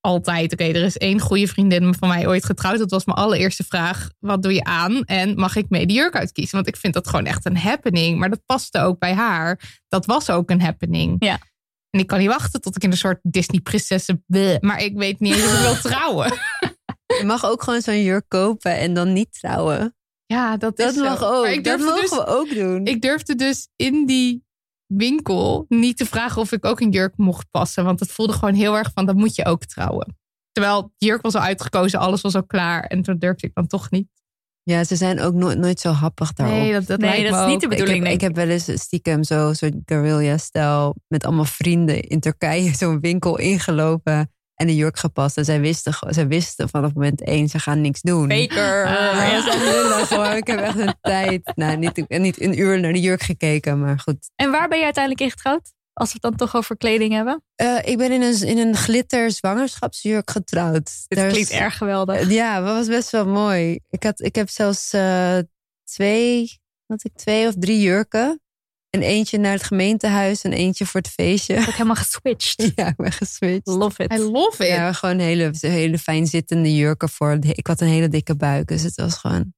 Altijd. Oké, er is één goede vriendin van mij ooit getrouwd. Dat was mijn allereerste vraag. Wat doe je aan? En mag ik mee de jurk uitkiezen? Want ik vind dat gewoon echt een happening. Maar dat paste ook bij haar. Dat was ook een happening. Ja. En ik kan niet wachten tot ik in een soort Disney-prinsessen... Maar ik weet niet eens of ik wil trouwen. Je mag ook gewoon zo'n jurk kopen en dan niet trouwen. Ja, dat, Dat is zo. mag ook. Ik dat mogen dus, we ook doen. ik durfde dus in die winkel niet te vragen of ik ook een jurk mocht passen. Want het voelde gewoon heel erg van, dan moet je ook trouwen. Terwijl de jurk was al uitgekozen, alles was al klaar. En toen durfde ik dan toch niet. Ja, ze zijn ook nooit, nooit zo happig daarop. Nee, dat, dat Nee, lijkt dat me is niet de ook. ik, bedoeling, heb, ik heb wel eens stiekem zo, zo'n guerrilla-stijl met allemaal vrienden in Turkije zo'n winkel ingelopen en een jurk gepast. En zij wisten, zij wisten vanaf moment één, ze gaan niks doen. Faker. Ah, dat lullig, hoor. Ik heb echt een tijd, nou niet, niet een uur naar de jurk gekeken, maar goed. En waar ben je uiteindelijk in getrouwd? Als we het dan toch over kleding hebben. Eh, ik ben in een, in een glitter zwangerschapsjurk getrouwd. Dit Daar is- klinkt erg geweldig. Ja, dat was best wel mooi. Ik, had, ik heb zelfs eh, twee, had ik twee of drie jurken. En eentje naar het gemeentehuis en eentje voor het feestje. Ook helemaal geswitcht. Ja, ik ben geswitcht. Love it. I love it. Ja, gewoon hele, hele fijn zittende jurken voor. Ik had een hele dikke buik, dus het was gewoon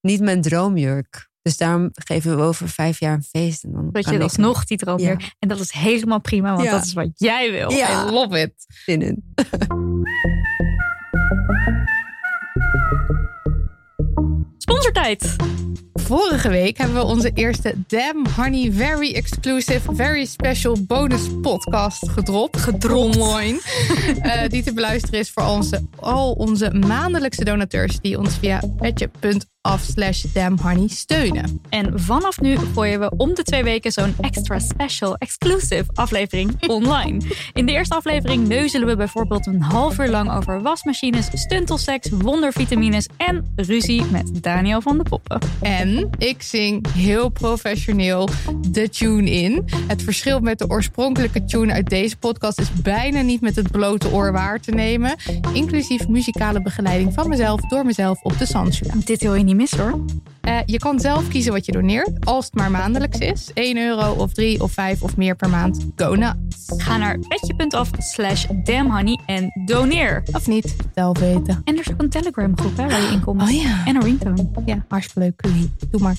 niet mijn droomjurk. Dus daarom geven we over vijf jaar een feest. En dan Dat je alsnog die droom Ja. weer. En dat is helemaal prima, want Ja. dat is wat jij wil. Ja. I love it. zin in. Sponsortijd. Vorige week hebben we onze eerste Damn Honey Very Exclusive, Very Special bonus podcast gedropt. Gedropt. Online. Eh, die te beluisteren is voor onze, al onze maandelijkse donateurs die ons via petje.af slash damnhoney steunen. En vanaf nu gooien we om de twee weken zo'n extra special exclusive aflevering online. In de eerste aflevering neuzelen we bijvoorbeeld een half uur lang over wasmachines, stuntelseks, wondervitamines en ruzie met Daniel van de Poppen. En ik zing heel professioneel de tune in. Het verschil met de oorspronkelijke tune uit deze podcast is bijna niet met het blote oor waar te nemen. Inclusief muzikale begeleiding van mezelf door mezelf op de Sansula. Dit wil je niet missen hoor. Eh, je kan zelf kiezen wat je doneert, als het maar maandelijks is. 1 euro of 3 of 5 of meer per maand. Go nuts. Ga naar petje.af slash damnhoney en doneer. Of niet, zelf weten. En er is ook een Telegram groep hè, waar je in komt. Oh ja. En een ringtone. Ja, hartstikke leuk. Doei. Doe maar.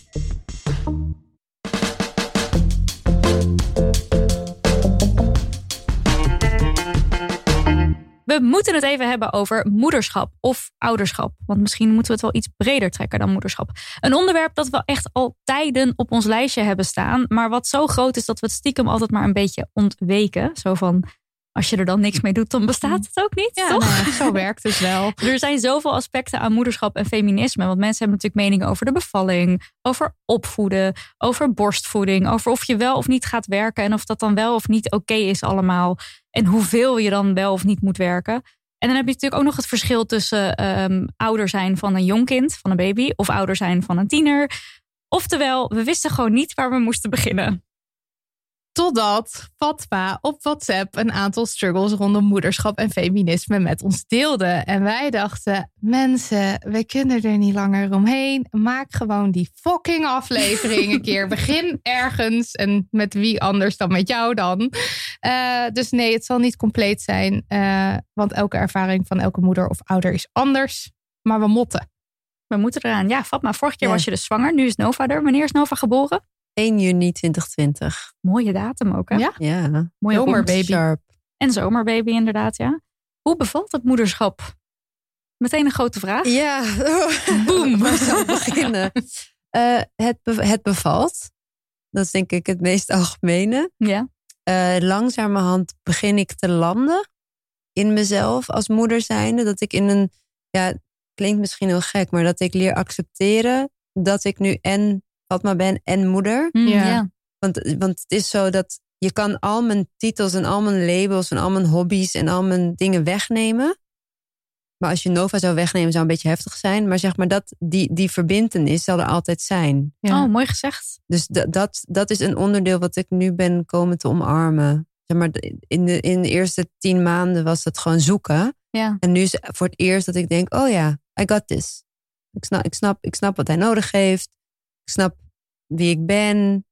We moeten het even hebben over moederschap of ouderschap. Want misschien moeten we het wel iets breder trekken dan moederschap. Een onderwerp dat we echt al tijden op ons lijstje hebben staan. Maar wat zo groot is dat we het stiekem altijd maar een beetje ontweken. Zo van, als je er dan niks mee doet, dan bestaat het ook niet, Ja, toch? nou zo werkt het wel. Er zijn zoveel aspecten aan moederschap en feminisme. Want mensen hebben natuurlijk meningen over de bevalling, over opvoeden, over borstvoeding, over of je wel of niet gaat werken en of dat dan wel of niet oké is allemaal. En hoeveel je dan wel of niet moet werken. En dan heb je natuurlijk ook nog het verschil tussen ehm, ouder zijn van een jong kind, van een baby, of ouder zijn van een tiener. Oftewel, we wisten gewoon niet waar we moesten beginnen. Totdat Fatma op WhatsApp een aantal struggles rondom moederschap en feminisme met ons deelde. En wij dachten, mensen, we kunnen er niet langer omheen. Maak gewoon die fucking aflevering een keer. Begin ergens en met wie anders dan met jou dan. Uh, dus nee, het zal niet compleet zijn. Uh, want elke ervaring van elke moeder of ouder is anders. Maar we motten. We moeten eraan. Ja, Fatma, vorige keer ja. was je dus zwanger. Nu is Nova er. Wanneer is Nova geboren? 1 juni 2020. Mooie datum ook, hè? Ja. ja. Mooie zomerbaby. Sharp. En zomerbaby, inderdaad, ja. Hoe bevalt het moederschap? Meteen een grote vraag. Ja, boem. Waar zal ik beginnen? Uh, het, be het bevalt. Dat is denk ik het meest algemene. Ja. Uh, langzamerhand begin ik te landen in mezelf als moeder zijnde. Dat ik in een, ja, klinkt misschien heel gek, maar dat ik leer accepteren dat ik nu en Fatma ben en moeder. Mm, ja. ja. Want, want het is zo dat je kan al mijn titels en al mijn labels en al mijn hobby's en al mijn dingen wegnemen. Maar als je Nova zou wegnemen, zou een beetje heftig zijn. Maar zeg maar, dat, die, die verbindenis zal er altijd zijn. Ja. Oh, mooi gezegd. Dus dat, dat, dat is een onderdeel wat ik nu ben komen te omarmen. Zeg maar, in, de, in de eerste tien maanden was het gewoon zoeken. Ja. En nu is het voor het eerst dat ik denk, oh ja, I got this. Ik snap, ik snap, ik snap wat hij nodig heeft. Ik snap wie ik ben.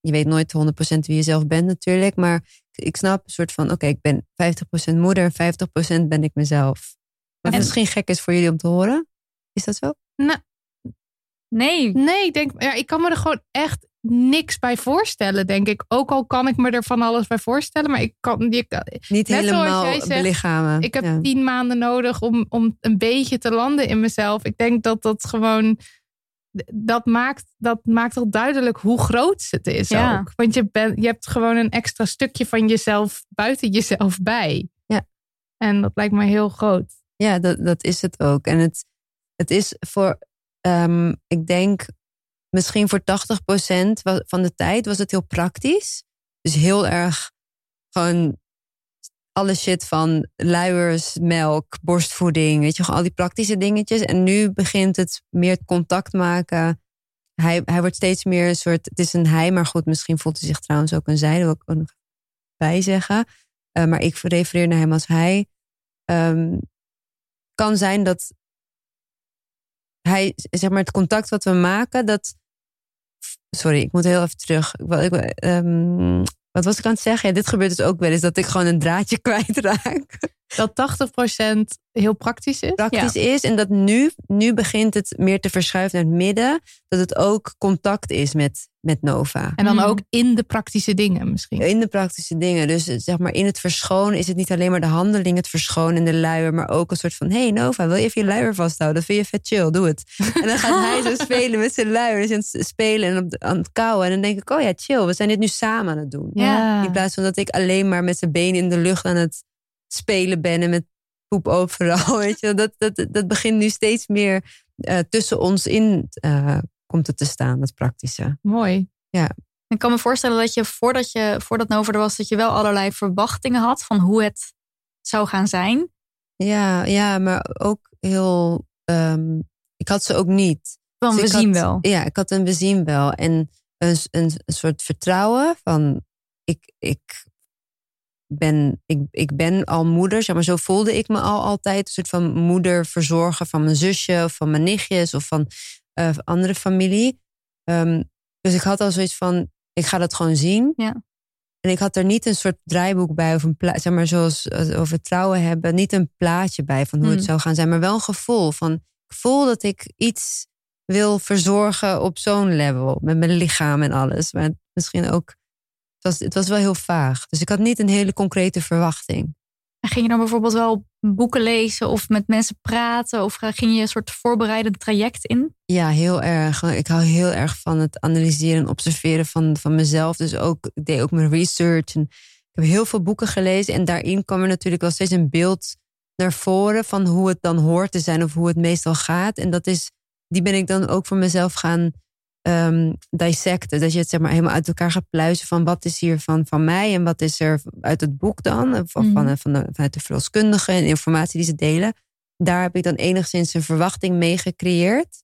Je weet nooit 100% wie je zelf bent natuurlijk. Maar ik snap een soort van, oké, okay, ik ben 50% moeder en 50% ben ik mezelf. Wat en... misschien gek is voor jullie om te horen. Is dat zo? Nou, nee. Nee, ik denk, ja, ik kan me er gewoon echt niks bij voorstellen, denk ik. Ook al kan ik me er van alles bij voorstellen, maar ik kan ik, niet helemaal zegt, belichamen. Ik heb ja. tien maanden nodig om, om een beetje te landen in mezelf. Ik denk dat dat gewoon dat maakt, dat maakt al duidelijk hoe groot het is ja. ook. Want je, ben, je hebt gewoon een extra stukje van jezelf buiten jezelf bij. Ja. En dat lijkt me heel groot. Ja, dat, dat is het ook. En het, het is voor, um, ik denk, misschien voor 80% van de tijd was het heel praktisch. Dus heel erg gewoon alle shit van luiers, melk, borstvoeding, weet je, al die praktische dingetjes. En nu begint het meer contact maken. Hij, hij wordt steeds meer een soort, het is een hij, maar goed, misschien voelt hij zich trouwens ook een zij, dat wil ik ook nog bij zeggen. Uh, maar ik refereer naar hem als hij. Um, kan zijn dat hij, zeg maar, het contact wat we maken, dat. Sorry, ik moet heel even terug. Ik, um, wat was ik aan het zeggen? Ja, dit gebeurt dus ook wel eens dat ik gewoon een draadje kwijtraak. Dat 80% heel praktisch is. Praktisch ja. is. En dat nu, nu begint het meer te verschuiven naar het midden. Dat het ook contact is met, met Nova. En dan mm. ook in de praktische dingen misschien. In de praktische dingen. Dus zeg maar in het verschonen is het niet alleen maar de handeling, het verschonen en de luier. Maar ook een soort van, hey Nova, wil je even je luier vasthouden? Dat vind je vet chill, doe het. En dan gaat hij zo spelen met zijn luier. Dus aan het spelen en op de, aan het kauwen. En dan denk ik, oh ja, chill, we zijn dit nu samen aan het doen. Ja. In plaats van dat ik alleen maar met zijn benen in de lucht aan het spelen ben en met poep overal. Weet je, dat, dat, dat begint nu steeds meer uh, tussen ons in uh, komt het te staan, dat praktische. Mooi. Ja. Ik kan me voorstellen dat je voordat, je voordat Nova er was, dat je wel allerlei verwachtingen had van hoe het zou gaan zijn. Ja, ja maar ook heel. Um, ik had ze ook niet. Van dus we zien had, wel. Ja, ik had een we zien wel. En een, een, een soort vertrouwen van. Ik, ik ben, ik, ik ben al moeder, zeg maar, zo voelde ik me al altijd. Een soort van moeder verzorgen van mijn zusje of van mijn nichtjes of van uh, andere familie. Um, dus ik had al zoiets van, ik ga dat gewoon zien. Ja. En ik had er niet een soort draaiboek bij of een plaatje, zeg maar, zoals we vertrouwen hebben, niet een plaatje bij van hoe Hmm. het zou gaan zijn, maar wel een gevoel van, ik voel dat ik iets wil verzorgen op zo'n level, met mijn lichaam en alles. Maar misschien ook het was, het was wel heel vaag. Dus ik had niet een hele concrete verwachting. En ging je dan bijvoorbeeld wel boeken lezen of met mensen praten? Of ging je een soort voorbereidend traject in? Ja, heel erg. Ik hou heel erg van het analyseren en observeren van, van mezelf. Dus ook, ik deed ook mijn research. En ik heb heel veel boeken gelezen. En daarin kwam er natuurlijk wel steeds een beeld naar voren van hoe het dan hoort te zijn of hoe het meestal gaat. En dat is, die ben ik dan ook voor mezelf gaan um, dissecten. Dat je het zeg maar helemaal uit elkaar gaat pluizen van wat is hier van, van mij en wat is er uit het boek dan. Of van, Mhm. van, van de, vanuit de verloskundigen en informatie die ze delen. Daar heb ik dan enigszins een verwachting mee gecreëerd.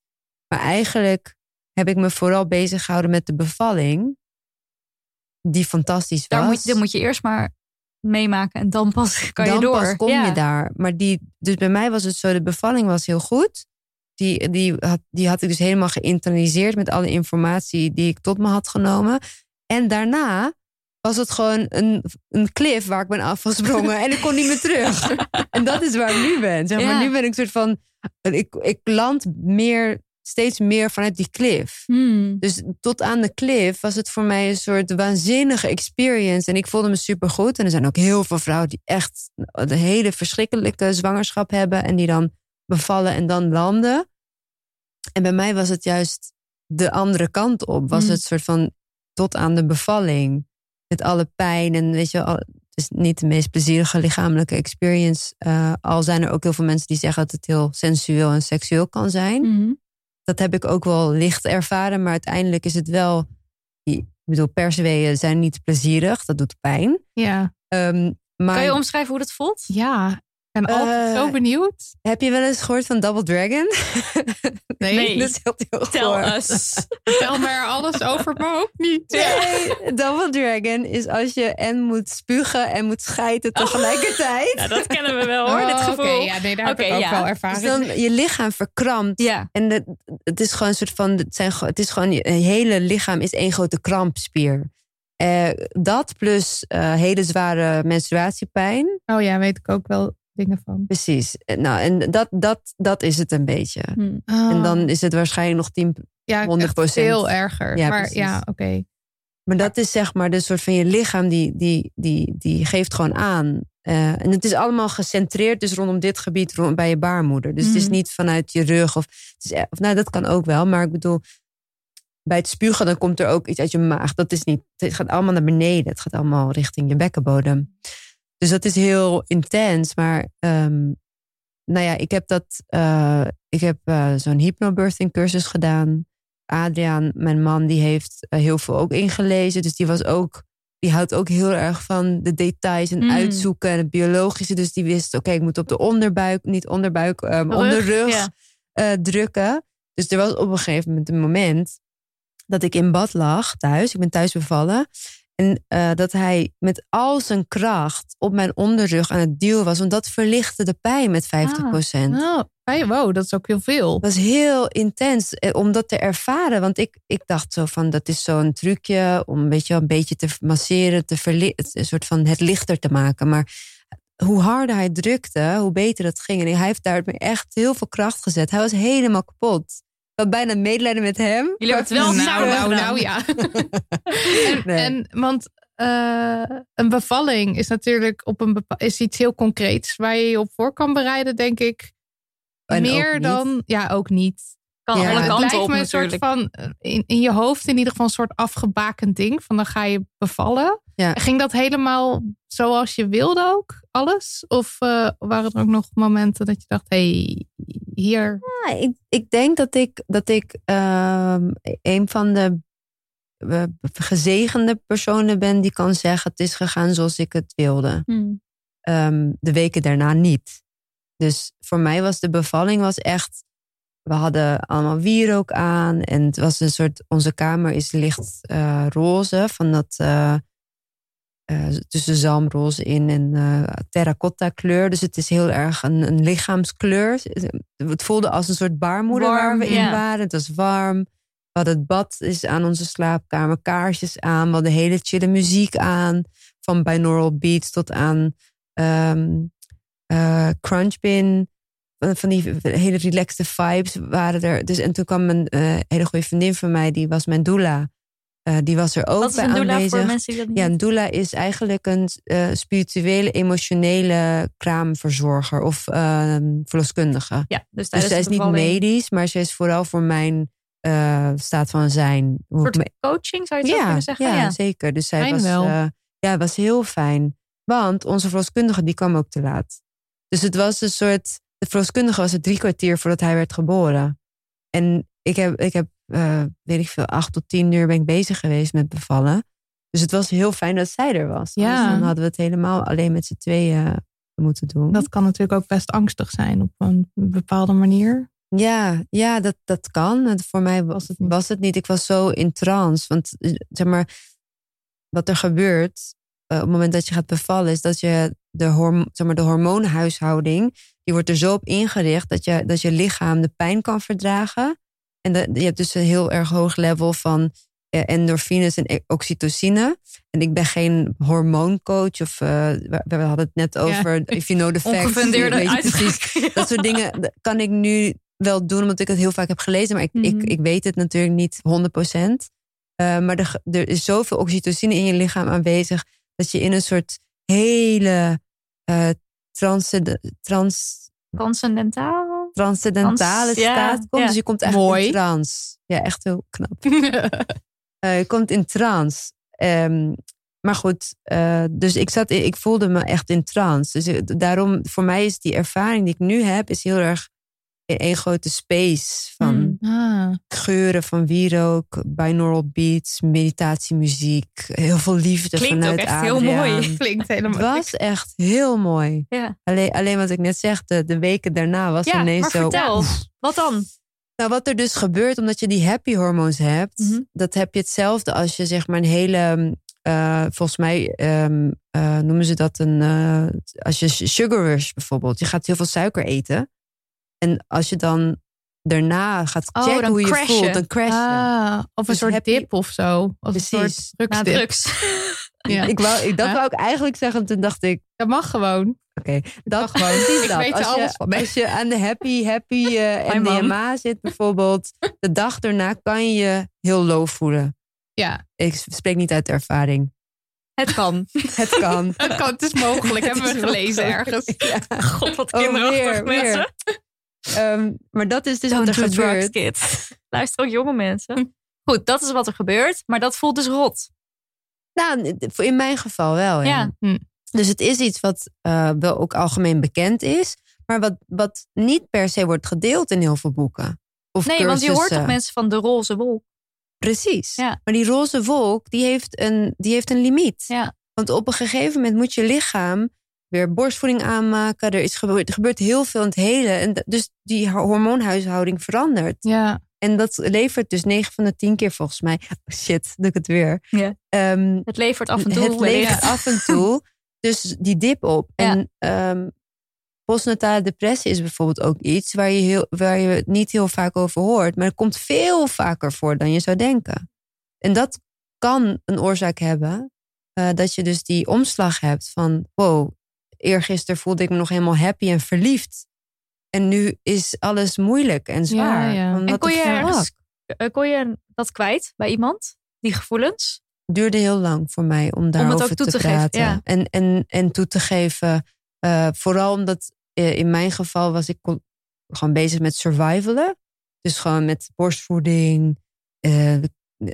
Maar eigenlijk heb ik me vooral bezig gehouden met de bevalling. Die fantastisch was. Daar moet, je- dan moet je eerst maar meemaken en dan pas kan dan je door. pas kom Ja. je daar. Maar die, dus bij mij was het zo, de bevalling was heel goed. Die, die, had, die had ik dus helemaal geïnternaliseerd met alle informatie die ik tot me had genomen. En daarna was het gewoon een, een cliff waar ik ben afgesprongen en ik kon niet meer terug. en dat is waar ik nu ben. Zeg maar, Ja. nu ben ik een soort van, ik, ik land meer, steeds meer vanuit die cliff. Hmm. Dus tot aan de cliff was het voor mij een soort waanzinnige experience. En ik voelde me supergoed. En er zijn ook heel veel vrouwen die echt een hele verschrikkelijke zwangerschap hebben. En die dan bevallen en dan landen. En bij mij was het juist de andere kant op. Was Hmm. het soort van tot aan de bevalling. Met alle pijn. En weet je, al, het is niet de meest plezierige lichamelijke experience. eh, al zijn er ook heel veel mensen die zeggen dat het heel sensueel en seksueel kan zijn Mhm. dat heb ik ook wel licht ervaren. Maar uiteindelijk is het wel. Ik bedoel, persweeën zijn niet plezierig. Dat doet pijn. Ja, Ehm, maar Kan je omschrijven hoe dat voelt? ja. En altijd Eh, zo benieuwd. heb je wel eens gehoord van Double Dragon? Nee, nee. dat is heel, us. vertel me er alles over, maar ook niet. Nee, Double Dragon is als je en moet spugen en moet schijten tegelijkertijd. Ja, dat kennen we wel hoor, dit Oh, gevoel. Oké, ja, nee, daar heb ik ook ja. wel Dus ervaring. dan je lichaam verkrampt. Ja. En de, het is gewoon een soort van. Het, zijn, het is gewoon. Je hele lichaam is één grote krampspier. Eh, dat plus eh, hele zware menstruatiepijn. Oh ja, weet ik ook wel dingen van. Precies. Nou, en dat, dat, dat is het een beetje. Hmm. En dan is het waarschijnlijk nog 10. ja, 100%. echt veel erger. Ja, maar precies. ja, oké. Maar dat is zeg maar de soort van je lichaam die, die, die, die geeft gewoon aan. Eh, en het is allemaal gecentreerd dus rondom dit gebied rond, bij je baarmoeder. Dus het is Mhm. niet vanuit je rug. Of, het is, e- of, nou, dat kan ook wel. Maar ik bedoel, bij het spugen dan komt er ook iets uit je maag. Dat is niet, het gaat allemaal naar beneden. Het gaat allemaal richting je bekkenbodem. Dus dat is heel intens. Maar ehm, nou ja, ik heb dat. eh, ik heb eh, zo'n hypnobirthing cursus gedaan. Adriaan, mijn man, die heeft eh, heel veel ook ingelezen. Dus die was ook. Die houdt ook heel erg van de details en Mm. uitzoeken en het biologische. Dus die wist, oké, ik moet op de onderbuik, niet onderbuik, ehm Rug, onderrug ja. drukken. Dus er was op een gegeven moment een moment dat ik in bad lag thuis. Ik ben thuis bevallen. En eh, dat hij met al zijn kracht op mijn onderrug aan het duwen was. Want dat verlichtte de pijn met 50%. Nou, hey, wow, dat is ook heel veel. Dat was heel intens eh, om dat te ervaren. Want ik, ik dacht zo van, dat is zo'n trucje om weet je, wel, een beetje te masseren, te een soort van het lichter te maken. Maar hoe harder hij drukte, hoe beter het ging. En hij heeft daar echt heel veel kracht gezet. Hij was helemaal kapot. Had bijna medelijden met hem. Jullie hebben het wel nou, nou, nou, ja. en, Nee. en, want eh, een bevalling is natuurlijk op een is iets heel concreets waar je je op voor kan bereiden, denk ik. En Meer dan, ja, ook niet. Kan Ja, alle het het kanten lijkt op me een soort van, eh, in, in je hoofd in ieder geval een soort afgebakend ding. Van dan ga je bevallen. Ja. Ging dat helemaal zoals je wilde ook, alles? Of eh, waren er ook nog momenten dat je dacht, hé, hey, hier... Ja, ik, ik denk dat ik, dat ik ehm, een van de eh, gezegende personen ben die kan zeggen: het is gegaan zoals ik het wilde. Hmm. Ehm, de weken daarna niet. Dus voor mij was de bevalling was echt. We hadden allemaal wierook aan en het was een soort. Onze kamer is licht eh, roze van dat. Eh, tussen zalmroze in en eh terracotta kleur. Dus het is heel erg een, een lichaamskleur. Het voelde als een soort baarmoeder waar Warm, we in waren. Het was warm. We hadden het bad is aan onze slaapkamer, kaarsjes aan. We hadden hele chille muziek aan. Van binaural beats tot aan ehm eh, crunchbin. Van- die hele relaxte vibes waren er. Dus, en toen kwam een hele goede vriendin van mij, die was mijn doula. Eh, die was er ook Wat is bij een doula aanwezig. voor mensen die dat niet Ja, een doula is eigenlijk een eh, spirituele, emotionele kraamverzorger of ehm, verloskundige. Ja, dus Dus zij is niet medisch, maar ze is vooral voor mijn eh, staat van zijn. Een soort me- coaching zou je het ja, kunnen zeggen? ja, Ja. zeker. Dus zij Fijn was, eh, ja, was heel fijn. Want onze verloskundige die kwam ook te laat. Dus het was een soort. De verloskundige was er drie kwartier voordat hij werd geboren. En ik heb, ik heb eh, weet ik veel, acht tot tien uur ben ik bezig geweest met bevallen. Dus het was heel fijn dat zij er was. Ja. Anders dan hadden we het helemaal alleen met z'n tweeën moeten doen. Dat kan natuurlijk ook best angstig zijn op een bepaalde manier. Ja, ja dat, dat kan. Voor mij was het, was het niet. Ik was zo in trance. Want eh, zeg maar, wat er gebeurt eh, op het moment dat je gaat bevallen, is dat je de, horm zeg maar, de hormoonhuishouding, die wordt er zo op ingericht dat je, dat je lichaam de pijn kan verdragen. En de, je hebt dus een heel erg hoog level van eh, endorfines en e- oxytocine. En ik ben geen hormooncoach of eh, we, we hadden het net over if you know the facts. Precies. Dat soort dingen kan ik nu wel doen, omdat ik het heel vaak heb gelezen. Maar ik, Mhm. ik, ik weet het natuurlijk niet 100%. Eh, maar er, er is zoveel oxytocine in je lichaam aanwezig... dat je in een soort hele transcend- trans, Transcendentaal. Transcendentale Trans- ja, staat komt. ja. Dus je komt echt in Mooi. trance. Ja, echt heel knap. Eh, je komt in trance. Ehm, maar goed, eh, dus ik, zat in- ik voelde me echt in trance. Dus ik- daarom, voor mij is die ervaring die ik nu heb, is heel erg in één grote space van Hmm. Ah. geuren van wierook, binaural beats, meditatiemuziek, heel veel liefde Klinkt vanuit ook echt heel mooi. Klinkt Het helemaal. was echt heel mooi. Ja. Alleen, alleen wat ik net zeg, de, de weken daarna was Ja, ineens maar zo. vertel. Wat dan? Nou, wat er dus gebeurt, omdat je die happy hormoons hebt, Mhm. dat heb je hetzelfde als je zeg maar een hele, eh, volgens mij ehm, eh, noemen ze dat een, eh, als je sugar rush bijvoorbeeld, je gaat heel veel suiker eten. En als je dan daarna gaat Oh, checken hoe je crash je. voelt, dan crash je. Ah, of een Dus soort dip of zo. Een Precies. soort drugs. Ja. Ik wou, ik, dat Ja. wou ik eigenlijk zeggen, toen dacht ik, Dat mag gewoon. oké, dat mag gewoon. Ik dat. weet als, alles je, van. als je aan de happy, happy eh. MDMA zit bijvoorbeeld, de dag daarna kan je je heel low voelen. Ja, Ik spreek niet uit ervaring. Het kan. Het kan. dat kan, het is mogelijk. Hebben we Het gelezen ergens. Ja. God, wat Oh, kinderachtig weer, mensen. Ehm, maar dat is dus Don't wat er drugs, gebeurt. kids. Luister ook jonge mensen. Goed, dat is wat er gebeurt. Maar dat voelt dus rot. Nou, in mijn geval wel. Ja. Ja. Dus het is iets wat eh, wel ook algemeen bekend is, maar wat, wat niet per se wordt gedeeld in heel veel boeken. Of Nee, want je hoort toch mensen van de roze wolk. Precies. Ja. Maar die roze wolk, die heeft een, die heeft een limiet. Ja. Want op een gegeven moment moet je lichaam weer borstvoeding aanmaken. Er, is gebeurd, er gebeurt heel veel in het hele. En dus die hormoonhuishouding verandert. Ja, En dat levert dus 9 van de 10 keer volgens mij. Oh shit, doe ik het weer. Ja. Ehm, Het levert af en toe. het levert af en toe. Dus die dip op. Ja. En ehm, postnatale depressie is bijvoorbeeld ook iets waar je, heel, waar je het niet heel vaak over hoort. Maar het komt veel vaker voor dan je zou denken. En dat kan een oorzaak hebben. eh, dat je dus die omslag hebt van... wow, eergisteren voelde ik me nog helemaal happy en verliefd. En nu is alles moeilijk en zwaar. Ja, ja. Van, En kon je, ergens, eh, kon je dat kwijt bij iemand? Die gevoelens? duurde heel lang voor mij om daarover te, geven, praten. ja. En, en, en toe te geven. eh, vooral omdat eh, in mijn geval was ik gewoon bezig met survivalen. Dus gewoon met borstvoeding,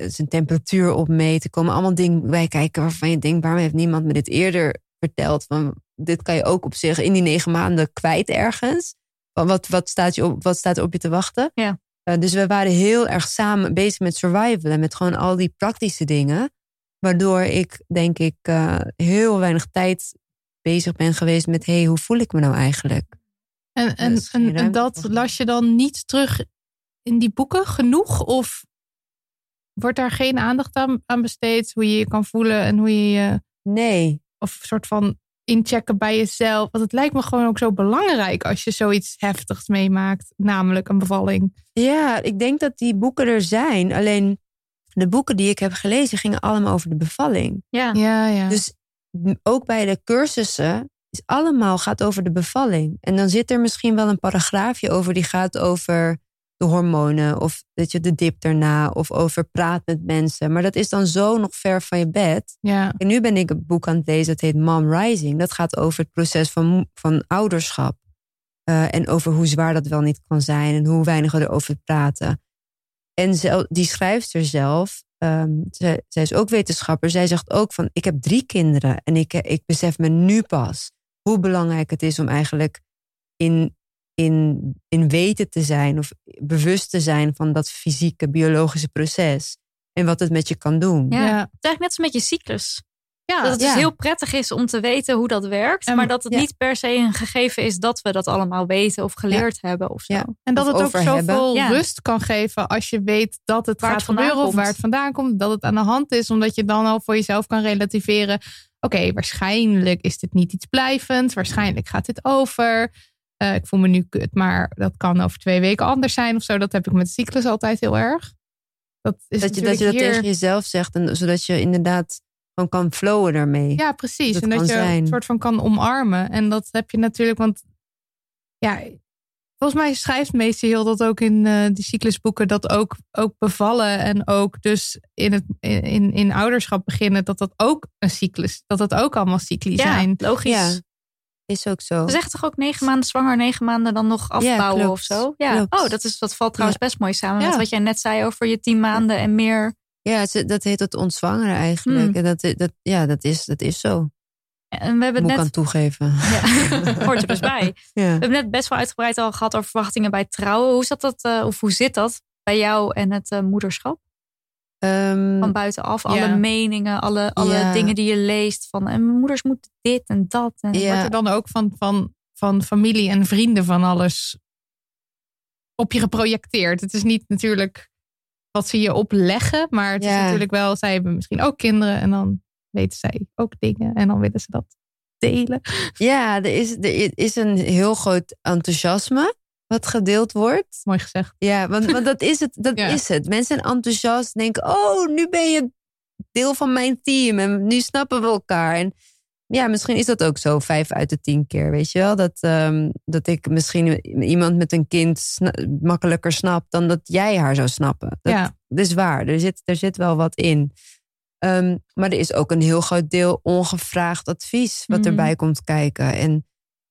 zijn temperatuur opmeten. komen allemaal dingen bij kijken waarvan je denkt... waarom heeft niemand me dit eerder verteld? Van, dit kan je ook op zich in die negen maanden kwijt ergens. Wat, wat, staat, je op, wat staat er op je te wachten? Ja. Eh, dus we waren heel erg samen bezig met survivalen. Met gewoon al die praktische dingen. Waardoor ik, denk ik, eh, heel weinig tijd bezig ben geweest met... hé, hey, hoe voel ik me nou eigenlijk? en, en, geen en, en dat las je dan niet terug in die boeken genoeg? Of wordt daar geen aandacht aan, aan besteed? Hoe je je kan voelen en hoe je je... Nee, Of een soort van inchecken bij jezelf. Want het lijkt me gewoon ook zo belangrijk als je zoiets heftigs meemaakt. Namelijk een bevalling. ja, ik denk dat die boeken er zijn. Alleen de boeken die ik heb gelezen gingen allemaal over de bevalling. Ja. Ja, ja. Dus ook bij de cursussen is allemaal gaat over de bevalling. En dan zit er misschien wel een paragraafje over die gaat over de hormonen of dat je de dip daarna of over praat met mensen. Maar dat is dan zo nog ver van je bed. ja. En nu ben ik een boek aan het lezen dat heet Mom Rising. Dat gaat over het proces van, van ouderschap. Eh, en over hoe zwaar dat wel niet kan zijn en hoe weinig we erover praten. En zel- die schrijfster zelf, ehm, zij, zij is ook wetenschapper. Zij zegt ook van, ik heb drie kinderen en ik, ik besef me nu pas hoe belangrijk het is om eigenlijk in, in, in weten te zijn of bewust te zijn van dat fysieke, biologische proces. En wat het met je kan doen. Ja. Ja. Het is eigenlijk net als met je cyclus. Ja, dat het dus heel prettig is om te weten hoe dat werkt. En- maar dat het ja. niet per se een gegeven is dat we dat allemaal weten of geleerd hebben of zo. Ja. En dat Of het ook zoveel hebben. Rust kan geven als je weet dat het Waar gaat het vandaan gebeuren of komt. waar het vandaan komt. Dat het aan de hand is, omdat je dan al voor jezelf kan relativeren. Oké, waarschijnlijk is dit niet iets blijvends. Waarschijnlijk gaat dit over. Eh, ik voel me nu kut, maar dat kan over twee weken anders zijn of zo. Dat heb ik met cyclus altijd heel erg. Dat is Dat je, dat je dat natuurlijk hier- tegen jezelf zegt. En, zodat je inderdaad gewoon kan flowen daarmee. Ja, precies. Dat en dat je zijn. een soort van kan omarmen. En dat heb je natuurlijk, want ja, volgens mij schrijft meester heel dat ook in eh die cyclusboeken, dat ook, ook bevallen en ook dus in, het, in, in ouderschap beginnen, dat dat ook een cyclus, dat dat ook allemaal cycli Ja, zijn. logisch. Ja. Is ook zo. Ze zeggen toch ook negen maanden zwanger, negen maanden dan nog afbouwen of zo? Ja. Klopt. Oh, dat, is, dat valt trouwens best mooi samen met wat jij net zei over je tien maanden en meer. Ja, dat heet het ontzwangeren eigenlijk. Hmm. En dat, dat, ja, dat is, dat is zo. En we hebben Moet het ik aan net. toegeven. Ja, hoort er dus bij. Ja. We hebben net best wel uitgebreid al gehad over verwachtingen bij trouwen. Hoe zat dat, eh, of hoe zit dat bij jou en het eh, moederschap? Ehm, Van buitenaf, alle meningen, alle, alle Ja. dingen die je leest. Van en mijn moeders moeten dit en dat. En, Ja. Wordt er dan ook van, van, van familie en vrienden van alles op je geprojecteerd. Het is niet natuurlijk wat ze je opleggen, maar het is natuurlijk wel, zij hebben misschien ook kinderen en dan weten zij ook dingen en dan willen ze dat delen. ja, er is, er is een heel groot enthousiasme wat gedeeld wordt. Mooi gezegd. Ja, want, want dat is het. Dat Ja. is het. Mensen zijn enthousiast, denken: oh, nu ben je deel van mijn team en nu snappen we elkaar. En ja, misschien is dat ook zo, vijf uit de tien keer, weet je wel? Dat, ehm, dat ik misschien iemand met een kind sna- makkelijker snap dan dat jij haar zou snappen. Dat, Ja. dat is waar. Er zit, er zit wel wat in. Ehm, maar er is ook een heel groot deel ongevraagd advies wat Mhm. erbij komt kijken. En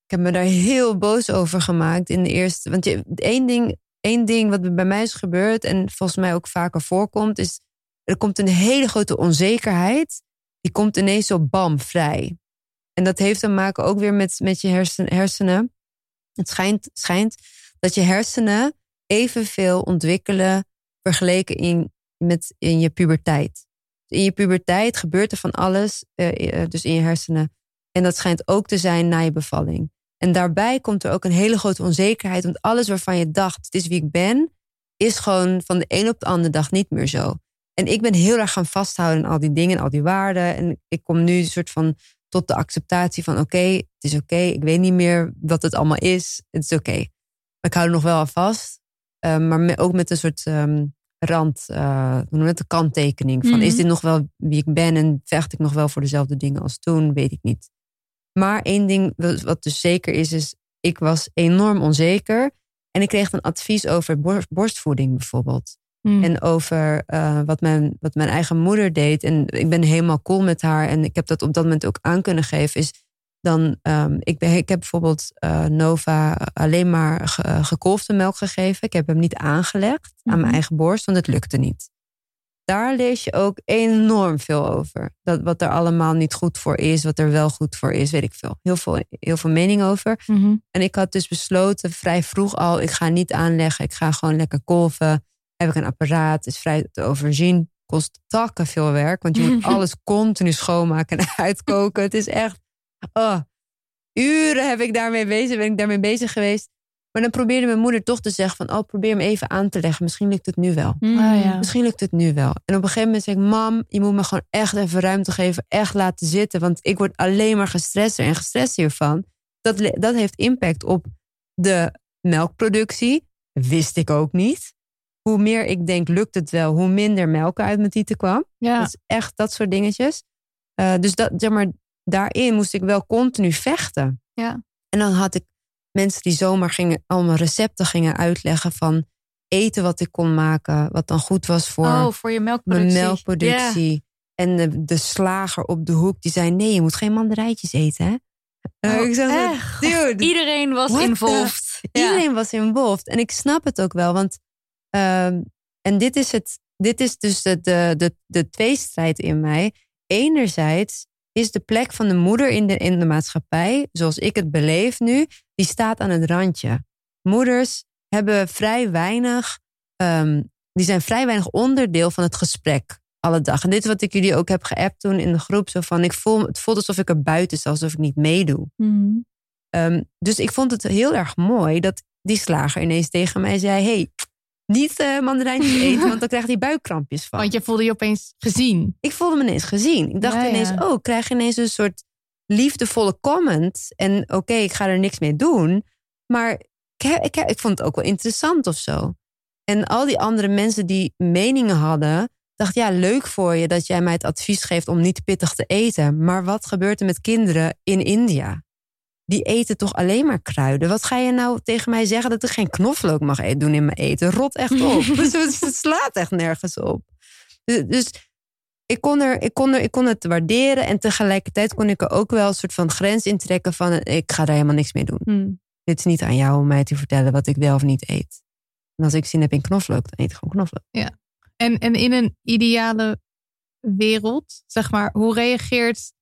ik heb me daar heel boos over gemaakt in de eerste. Want je, één, ding, één ding wat bij mij is gebeurd en volgens mij ook vaker voorkomt, is er komt een hele grote onzekerheid. Die komt ineens zo bam vrij. En dat heeft te maken ook weer met, met je hersen, hersenen. Het schijnt, schijnt dat je hersenen evenveel ontwikkelen vergeleken in, met in je puberteit. In je puberteit gebeurt er van alles, eh, eh, dus in je hersenen. En dat schijnt ook te zijn na je bevalling. En daarbij komt er ook een hele grote onzekerheid. Want alles waarvan je dacht, het is wie ik ben, is gewoon van de een op de andere dag niet meer zo. En ik ben heel erg gaan vasthouden aan al die dingen, al die waarden. En ik kom nu een soort van tot de acceptatie van oké, het is oké. Ik weet niet meer wat het allemaal is. Het is oké. Maar ik hou er nog wel aan vast. Eh, maar ook met een soort ehm, rand, hoe het, de kanttekening. Van Mhm. is dit nog wel wie ik ben en vecht ik nog wel voor dezelfde dingen als toen? Weet ik niet. Maar één ding wat dus zeker is, is ik was enorm onzeker. En ik kreeg een advies over bor- borstvoeding bijvoorbeeld. Hm. En over eh, wat, mijn, wat mijn eigen moeder deed. En ik ben helemaal cool met haar. En ik heb dat op dat moment ook aan kunnen geven. Is dan, ehm, ik, ben, ik heb bijvoorbeeld eh, Nova alleen maar ge, gekolfde melk gegeven. Ik heb hem niet aangelegd aan Mhm. mijn eigen borst, want het lukte niet. Daar lees je ook enorm veel over. Dat wat er allemaal niet goed voor is, wat er wel goed voor is, weet ik veel. Heel veel, heel veel mening over. Mhm. En ik had dus besloten vrij vroeg al, ik ga niet aanleggen. Ik ga gewoon lekker kolven. Heb ik een apparaat, is vrij te overzien. Kost takken veel werk, want je moet alles continu schoonmaken en uitkoken. Het is echt, oh, uren heb ik daarmee bezig, ben ik daarmee bezig geweest. Maar dan probeerde mijn moeder toch te zeggen van, oh, probeer hem even aan te leggen. Misschien lukt het nu wel. Ah, ja. Misschien lukt het nu wel. En op een gegeven moment zeg ik, mam, je moet me gewoon echt even ruimte geven. Echt laten zitten. Want ik word alleen maar gestresster en gestrest hiervan. Dat, dat heeft impact op de melkproductie. Wist ik ook niet. Hoe meer ik denk, lukt het wel, hoe minder melk uit mijn tieten kwam. Ja. Is echt dat soort dingetjes. Eh, dus dat, zeg maar, daarin moest ik wel continu vechten. Ja. En dan had ik mensen die zomaar gingen, allemaal recepten gingen uitleggen van eten wat ik kon maken, wat dan goed was voor oh, voor je melkproductie. mijn melkproductie. En de, de slager op de hoek die zei: nee, je moet geen mandarijntjes eten, hè? Oh, ik echt? dude, Iedereen was involved. Ja. Iedereen was involved. En ik snap het ook wel. Want, ehm, en dit is, het, dit is dus de, de, de, de tweestrijd in mij. Enerzijds is de plek van de moeder in de, in de maatschappij, zoals ik het beleef nu, die staat aan het randje. Moeders hebben vrij weinig, ehm, die zijn vrij weinig onderdeel van het gesprek. alle dag. En dit is wat ik jullie ook heb geappt toen in de groep. Zo van, ik voel, het voelt alsof ik er buiten sta, alsof ik niet meedoe. Mhm. Ehm, dus ik vond het heel erg mooi dat die slager ineens tegen mij zei... hey, niet mandarijntjes eten, want dan krijgt hij buikkrampjes van. Want je voelde je opeens gezien. Ik voelde me ineens gezien. Ik dacht Ja, ja. ineens, oh, ik krijg ineens een soort liefdevolle comment. En oké, ik ga er niks mee doen. Maar ik, ik, ik vond het ook wel interessant of zo. En al die andere mensen die meningen hadden, dacht ja, leuk voor je dat jij mij het advies geeft om niet pittig te eten. Maar wat gebeurt er met kinderen in India? Die eten toch alleen maar kruiden. Wat ga je nou tegen mij zeggen dat ik geen knoflook mag eten, doen in mijn eten? Rot echt op. Dus het slaat echt nergens op. Dus, dus ik, kon er, ik, kon er, ik kon het waarderen en tegelijkertijd kon ik er ook wel een soort van grens in trekken van eh, ik ga daar helemaal niks mee doen. Mhm. Dit is niet aan jou om mij te vertellen wat ik wel of niet eet. En als ik zin heb in knoflook, dan eet ik gewoon knoflook. En, en in een ideale wereld, zeg maar, hoe reageert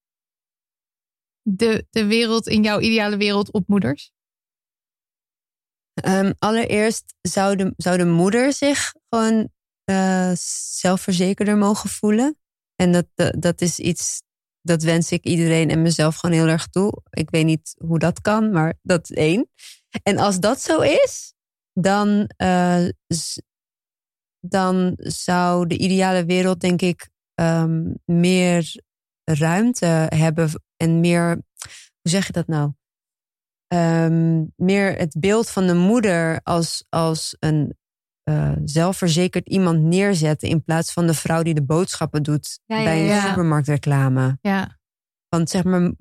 de, de wereld in jouw ideale wereld op moeders? Ehm, allereerst zou de, zou de moeder zich gewoon eh, zelfverzekerder mogen voelen. En dat, dat, is iets, dat wens ik iedereen en mezelf gewoon heel erg toe. Ik weet niet hoe dat kan, maar dat is één. En als dat zo is, dan, eh, dan zou de ideale wereld, denk ik, ehm, meer ruimte hebben en meer, hoe zeg je dat nou? Ehm, meer het beeld van de moeder als, als een eh, zelfverzekerd iemand neerzetten in plaats van de vrouw die de boodschappen doet Ja, ja, bij een ja. supermarktreclame. Ja, Want zeg maar,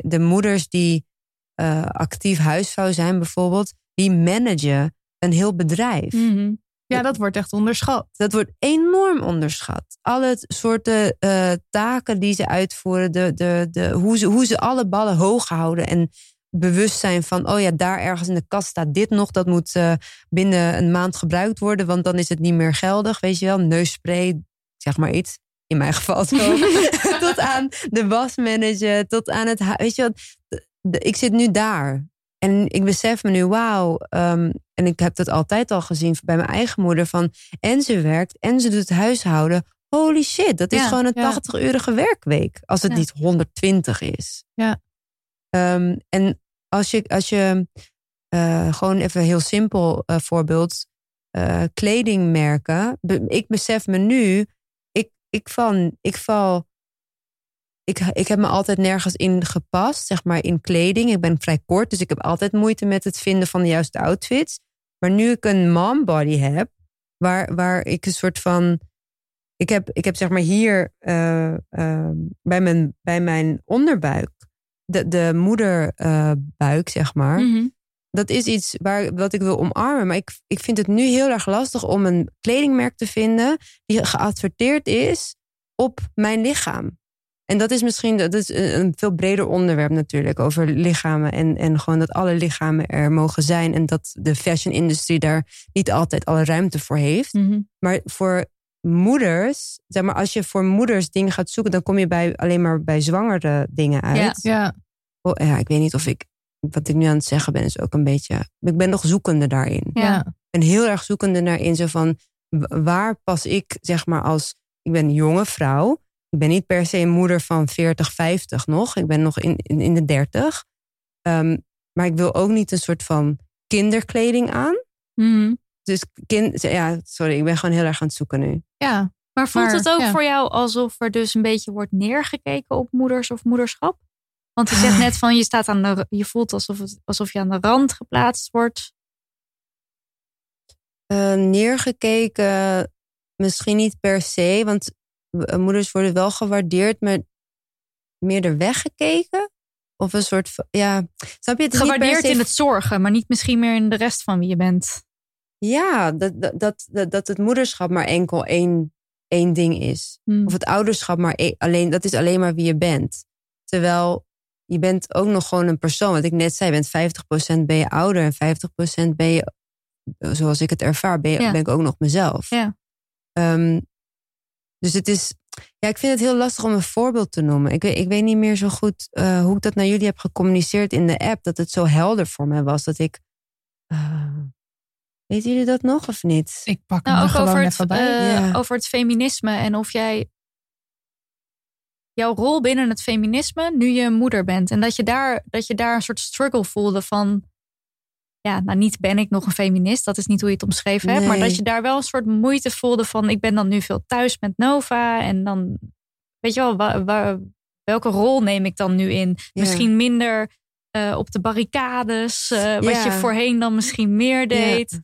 de moeders die eh, actief huisvrouw zijn bijvoorbeeld, die managen een heel bedrijf. Mhm. ja dat wordt echt onderschat. Dat wordt enorm onderschat. Alle soorten eh, taken die ze uitvoeren, de, de, de, hoe, ze, hoe ze alle ballen hoog houden en bewust zijn van, oh ja, daar ergens in de kast staat dit nog, dat moet eh, binnen een maand gebruikt worden, want dan is het niet meer geldig, weet je wel, neusspray, zeg maar iets. In mijn geval zo. tot aan de wasmanager, tot aan het Weet je wat? ik zit nu daar. En ik besef me nu, wauw. ehm, en ik heb dat altijd al gezien bij mijn eigen moeder. Van, en ze werkt en ze doet het huishouden. Holy shit, dat is Ja, gewoon een ja. 80-urige werkweek. Als het Ja. niet 120 is. Ja. Ehm, en als je, als je eh, gewoon even heel simpel eh, voorbeeld. eh, kledingmerken. Ik besef me nu, ik, ik, van, ik val. Ik, ik heb me altijd nergens in gepast, zeg maar in kleding. Ik ben vrij kort, dus ik heb altijd moeite met het vinden van de juiste outfits. Maar nu ik een mom body heb, waar, waar ik een soort van. Ik heb, ik heb zeg maar hier bij, mijn, bij mijn onderbuik, de, de moederbuik, zeg maar Mhm. dat is iets waar, wat ik wil omarmen. Maar ik, ik vind het nu heel erg lastig om een kledingmerk te vinden die geadverteerd is op mijn lichaam. En dat is misschien dat is een een veel breder onderwerp natuurlijk over lichamen. En, en gewoon dat alle lichamen er mogen zijn. En dat de fashion industrie daar niet altijd alle ruimte voor heeft. Mhm. Maar voor moeders, zeg maar, als je voor moeders dingen gaat zoeken, dan kom je bij, alleen maar bij zwangere dingen uit. Ja, Oh, ja, ik weet niet of ik. Wat ik nu aan het zeggen ben, is ook een beetje. Ik ben nog zoekende daarin. ja. Ja. ja. En heel erg zoekende daarin. Zo van waar pas ik, zeg maar, als. Ik ben een jonge vrouw. Ik ben niet per se een moeder van 40, 50 nog. Ik ben nog in, in, in de 30. Ehm, maar ik wil ook niet een soort van kinderkleding aan. Mhm. Dus kind, ja, sorry, ik ben gewoon heel erg aan het zoeken nu. ja. Maar voelt Maar, het ook ja. voor jou alsof er dus een beetje wordt neergekeken op moeders of moederschap? Want je zegt net van je staat aan de, je voelt alsof, het, alsof je aan de rand geplaatst wordt. Eh, neergekeken, misschien niet per se, want w- moeders worden wel gewaardeerd, maar meer er weggekeken? Of een soort van, ja, snap je het? is niet per Gewaardeerd se- in het zorgen, maar niet misschien meer in de rest van wie je bent. Ja, dat, dat, dat, het moederschap maar enkel één, één ding is. Hmm. Of het ouderschap maar e- alleen, dat is alleen maar wie je bent. Terwijl je bent ook nog gewoon een persoon. Wat ik net zei, je bent 50% ben je ouder en 50% ben je, zoals ik het ervaar, ben, je, Ja. ben ik ook nog mezelf. Ja. Ehm, dus het is, ja, ik vind het heel lastig om een voorbeeld te noemen. Ik weet, ik weet niet meer zo goed eh, hoe ik dat naar jullie heb gecommuniceerd in de app. Dat het zo helder voor mij was dat ik. eh, weten jullie dat nog of niet? Ik pak hem Nou, er ook gewoon over het, even bij. eh, Ja. over het feminisme en of jij jouw rol binnen het feminisme nu je moeder bent. En dat je daar, dat je daar een soort struggle voelde van. Ja, nou niet ben ik nog een feminist, dat is niet hoe je het omschreven hebt. Maar Nee. dat je daar wel een soort moeite voelde van ik ben dan nu veel thuis met Nova. En dan, weet je wel, wa- wa- welke rol neem ik dan nu in? Ja. Misschien minder eh, op de barricades, eh, wat Ja. je voorheen dan misschien meer deed.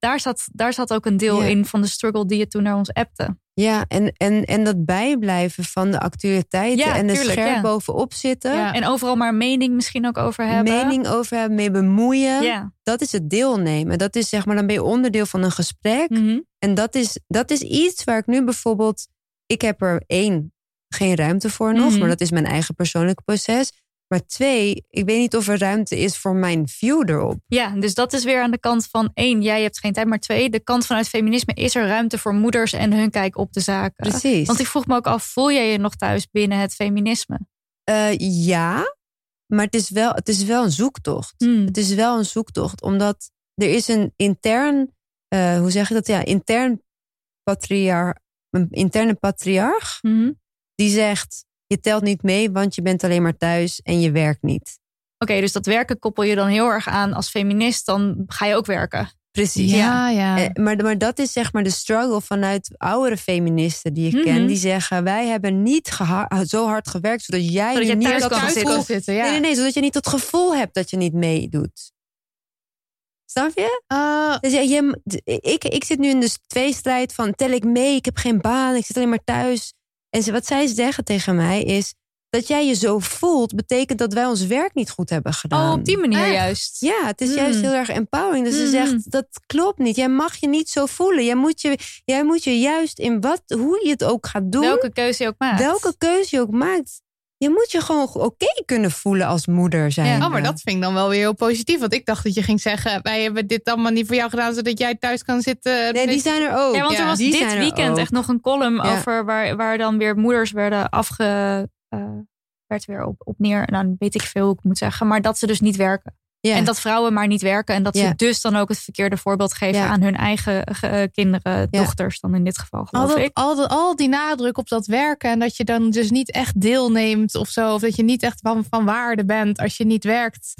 Daar, zat, daar zat ook een deel Ja. in van de struggle die je toen naar ons appte. Ja, en, en, en dat bijblijven van de actualiteiten Ja, en tuurlijk, scherp ja. bovenop zitten. Ja. En overal maar mening misschien ook over hebben. Mening over hebben, mee bemoeien. Dat is het deelnemen. Dat is zeg maar, dan ben je onderdeel van een gesprek. Mhm. En dat is, dat is iets waar ik nu bijvoorbeeld. Ik heb er één, geen ruimte voor nog, Mhm. maar dat is mijn eigen persoonlijke proces. Maar twee, ik weet niet of er ruimte is voor mijn view erop. Ja, dus dat is weer aan de kant van één, jij hebt geen tijd, maar twee, de kant vanuit feminisme is er ruimte voor moeders en hun kijk op de zaken. Precies. Want ik vroeg me ook af, voel jij je nog thuis binnen het feminisme? Eh, ja, maar het is, wel, het is wel een zoektocht. Hmm. Het is wel een zoektocht, omdat er is een intern, eh, hoe zeg je dat? Ja, intern patriarch, een interne patriarch Mhm. die zegt: je telt niet mee, want je bent alleen maar thuis en je werkt niet. Oké, dus dat werken koppel je dan heel erg aan als feminist, dan ga je ook werken. Precies. Ja, ja. Eh, maar, maar dat is zeg maar de struggle vanuit oudere feministen die ik Mhm. ken. Die zeggen, wij hebben niet geha- zo hard gewerkt... zodat jij Zodat nu je niet thuis dat kan gevoel... zitten, ja. Nee, nee, nee, zodat je niet het gevoel hebt dat je niet meedoet. Snap je? Eh, Dus ja, je, ik, ik zit nu in de tweestrijd van tel ik mee, ik heb geen baan, ik zit alleen maar thuis. En ze, wat zij zeggen tegen mij is dat jij je zo voelt, betekent dat wij ons werk niet goed hebben gedaan. Oh, op die manier Echt? juist. Ja, het is Mm. juist heel erg empowering. Dus ze Mm. zegt, dat klopt niet. Jij mag je niet zo voelen. Jij moet je, jij moet je juist in wat, hoe je het ook gaat doen, Welke keuze je ook maakt. welke keuze je ook maakt. Je moet je gewoon oké kunnen voelen als moeder zijn. Ja. Oh, maar dat vind ik dan wel weer heel positief. Want ik dacht dat je ging zeggen: wij hebben dit allemaal niet voor jou gedaan, zodat jij thuis kan zitten. Nee, die zijn er ook. Ja, want er was die dit weekend ook. echt nog een column Ja. over waar, waar dan weer moeders werden afge... eh, werd weer op, op neer, en dan weet ik veel hoe ik moet zeggen, maar dat ze dus niet werken. Ja. En dat vrouwen maar niet werken. En dat Ja. ze dus dan ook het verkeerde voorbeeld geven Ja. aan hun eigen eh, kinderen, dochters dan in dit geval, Al, geloof dat, ik. al, dat- al die nadruk op dat werken. En dat je dan dus niet echt deelneemt of zo. Of dat je niet echt van, van waarde bent als je niet werkt.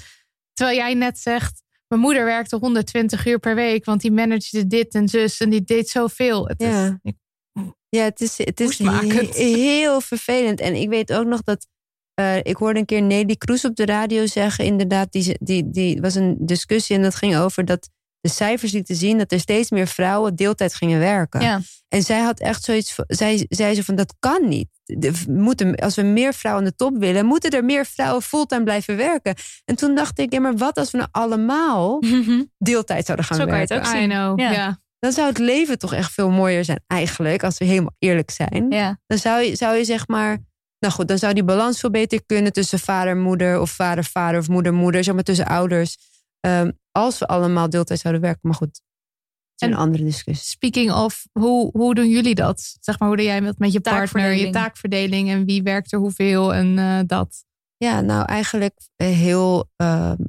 Terwijl jij net zegt. Mijn moeder werkte 120 uur per week. Want die managede dit en zus. En die deed zoveel. Het Ja. is, Ja, het is, het is he- heel vervelend. En ik weet ook nog dat. Eh, ik hoorde een keer Nelly Kroes op de radio zeggen. Inderdaad, die, die, die was een discussie. En dat ging over dat de cijfers lieten zien dat er steeds meer vrouwen deeltijd gingen werken. Ja. En zij had echt zoiets. Zij zei ze van dat kan niet. De- moeten, als we meer vrouwen aan de top willen, moeten er meer vrouwen fulltime blijven werken. En toen dacht ik, ja, maar wat als we nou allemaal deeltijd zouden gaan Zo kan je het werken? ook I zien. know. Ja. Ja. Dan zou het leven toch echt veel mooier zijn, eigenlijk, als we helemaal eerlijk zijn Ja. dan zou je, zou je zeg maar. Nou goed, dan zou die balans veel beter kunnen tussen vader, moeder of vader, vader of moeder, moeder, zeg maar tussen ouders. Ehm, als we allemaal deeltijd zouden werken. Maar goed, En- een andere discussie. Speaking of, hoe, hoe doen jullie dat? Zeg maar, hoe doe jij dat met je partner? Je Taakverdeling. en wie werkt er hoeveel en eh, dat. Ja, nou eigenlijk eh, heel ehm,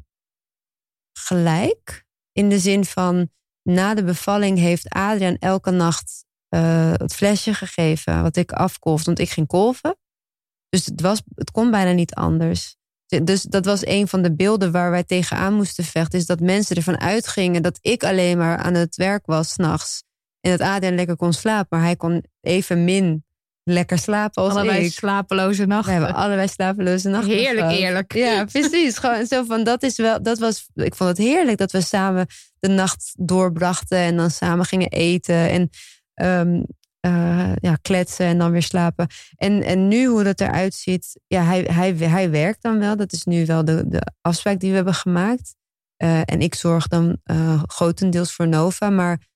gelijk. In de zin van, na de bevalling heeft Adriaan elke nacht eh, het flesje gegeven wat ik afkolfde, want ik ging kolven. Dus het, was, het kon bijna niet anders. Dus dat was een van de beelden waar wij tegenaan moesten vechten. Is dat mensen ervan uitgingen dat ik alleen maar aan het werk was s'nachts. En dat Adriaan lekker kon slapen. Maar hij kon even min lekker slapen als Allebei ik. slapeloze We nachten. hebben allebei slapeloze nachten Heerlijk, gehad. eerlijk. Ja, precies. Gewoon zo van dat is wel. Dat was. Ik vond het heerlijk dat we samen de nacht doorbrachten en dan samen gingen eten en ehm, eh, ja, kletsen en dan weer slapen. En, en nu hoe dat eruit ziet, ja, hij, hij, hij werkt dan wel. Dat is nu wel de, de afspraak die we hebben gemaakt. Eh, en ik zorg dan eh, grotendeels voor Nova, maar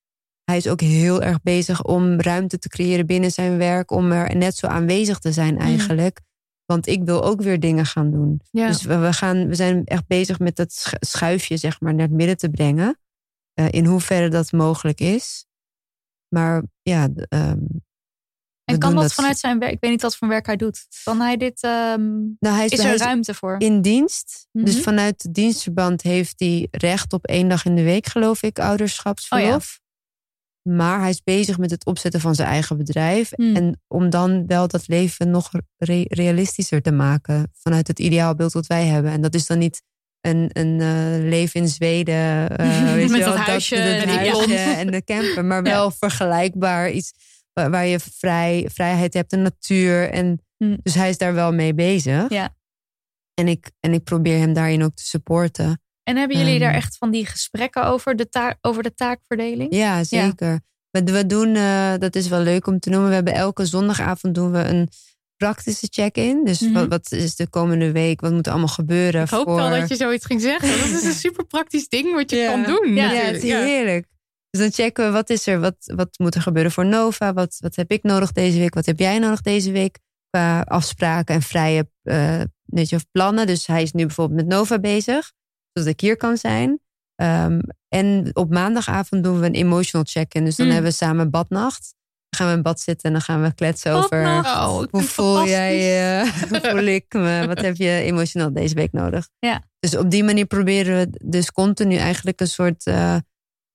hij is ook heel erg bezig om ruimte te creëren binnen zijn werk, om er net zo aanwezig te zijn eigenlijk. Want ik wil ook weer dingen gaan doen. Ja. Dus we, we, gaan, we zijn echt bezig met dat sch- schuifje zeg maar, naar het midden te brengen. In hoeverre dat mogelijk is. Maar ja. ehm, En kan dat vanuit zijn werk? Ik weet niet wat voor werk hij doet. Kan hij dit? ehm, Nou, hij is, is hij er is ruimte voor? in dienst. Mhm. Dus vanuit het dienstverband heeft hij recht op één dag in de week, geloof ik, ouderschapsverlof. Maar hij is bezig met het opzetten van zijn eigen bedrijf. Hmm. En om dan wel dat leven nog re- realistischer te maken. Vanuit het ideaalbeeld wat wij hebben. En dat is dan niet een, een eh, leven in Zweden. eh, weet Met je dat wel, huisje dat, huisje blond. en de camper. Maar wel vergelijkbaar. Iets waar, waar je vrij, vrijheid hebt, de natuur. En, Hmm. Dus hij is daar wel mee bezig. Ja. En, ik, en ik probeer hem daarin ook te supporten. En hebben jullie Ehm. daar echt van die gesprekken over de, taak, over de taakverdeling? Ja, zeker. We, we doen, eh, dat is wel leuk om te noemen. We hebben elke zondagavond doen we een praktische check-in. Dus Mhm. wat, wat is de komende week? Wat moet er allemaal gebeuren? Ik hoop voor... wel dat je zoiets ging zeggen. Dat is een super praktisch ding wat je Ja. kan doen. Ja, het is heerlijk. Dus dan checken we wat is er, wat, wat moet er gebeuren voor Nova? Wat, wat heb ik nodig deze week? Wat heb jij nodig deze week? Qua afspraken en vrije weet je, of plannen. Dus hij is nu bijvoorbeeld met Nova bezig, zodat ik hier kan zijn. Ehm, en op maandagavond doen we een emotional check-in. Dus dan Mm. hebben we samen badnacht. Gaan we in bad zitten en dan gaan we kletsen over. Oh, Hoe voel jij je? Hoe voel ik me? Wat heb je emotioneel deze week nodig? Ja. Dus op die manier proberen we dus continu eigenlijk een soort... eh,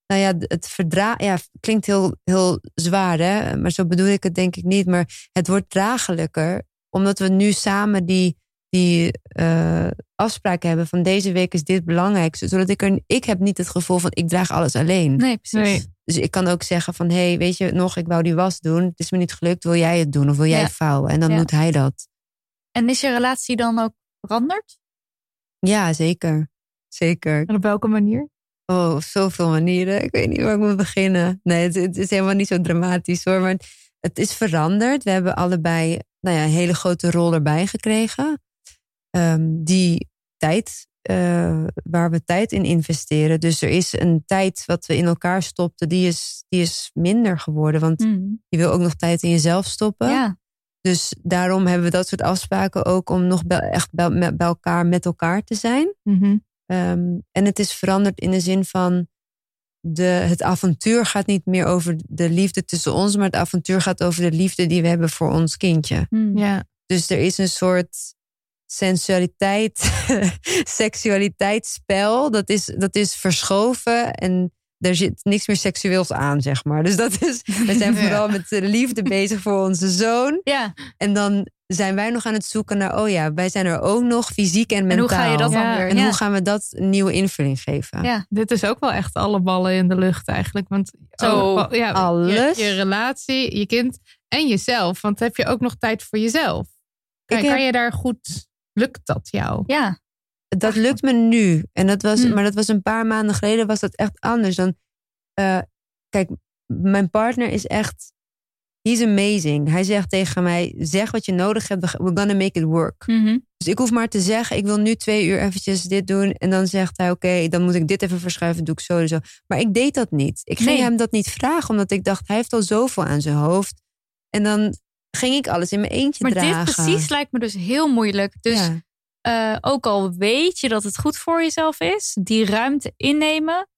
nou ja, het verdragen... Ja, klinkt heel, heel zwaar, hè? Maar zo bedoel ik het denk ik niet. Maar het wordt draaglijker. Omdat we nu samen die, die eh, afspraak hebben van deze week is dit belangrijk. Zodat ik er... Ik heb niet het gevoel van ik draag alles alleen. Nee, precies. Nee. Dus ik kan ook zeggen van, hé, hey, weet je nog, ik wou die was doen. Het is me niet gelukt, wil jij het doen of wil jij Ja. het vouwen? En dan Ja. doet hij dat. En is je relatie dan ook veranderd? Ja, zeker. Zeker. En op welke manier? Oh, op zoveel manieren. Ik weet niet waar ik moet beginnen. Nee, het, het is helemaal niet zo dramatisch hoor. Maar het is veranderd. We hebben allebei nou ja, een hele grote rol erbij gekregen. Ehm, die tijd, eh, waar we tijd in investeren. Dus er is een tijd wat we in elkaar stopten, die is, die is minder geworden. Want je wil ook nog tijd in jezelf stoppen. Ja. Dus daarom hebben we dat soort afspraken ook om nog bij, echt bij elkaar met elkaar te zijn. Mhm. Ehm, en het is veranderd in de zin van de, het avontuur gaat niet meer over de liefde tussen ons, maar het avontuur gaat over de liefde die we hebben voor ons kindje. Hmm. Ja. Dus er is een soort sensualiteit, seksualiteitsspel. Dat is, dat is verschoven en er zit niks meer seksueels aan, zeg maar. Dus dat is, we zijn Ja. vooral met de liefde bezig voor onze zoon. ja. En dan zijn wij nog aan het zoeken naar, oh ja, wij zijn er ook nog fysiek en En mentaal. hoe ga je dat dan Ja. weer? En ja. hoe gaan we dat een nieuwe invulling geven? Ja. Dit is ook wel echt alle ballen in de lucht eigenlijk. Want Zo, oh, ja, alles? Je, je relatie, je kind en jezelf. Want heb je ook nog tijd voor jezelf? Kijk, Ik heb- Kan je daar goed... Lukt dat jou? ja. Dat lukt me nu. En dat was, Hmm. Maar dat was een paar maanden geleden was dat echt anders. Dan, eh, kijk, mijn partner is echt... He's amazing. Hij zegt tegen mij, zeg wat je nodig hebt. we- We're gonna make it work. Mhm. Dus ik hoef maar te zeggen, ik wil nu twee uur eventjes dit doen. En dan zegt hij, oké, dan moet ik dit even verschuiven. Doe ik zo en zo. Maar ik deed dat niet. Ik ging Nee. hem dat niet vragen. Omdat ik dacht, hij heeft al zoveel aan zijn hoofd. En dan ging ik alles in mijn eentje Maar dragen. dit precies lijkt me dus heel moeilijk. Dus Ja. eh, ook al weet je dat het goed voor jezelf is, die ruimte innemen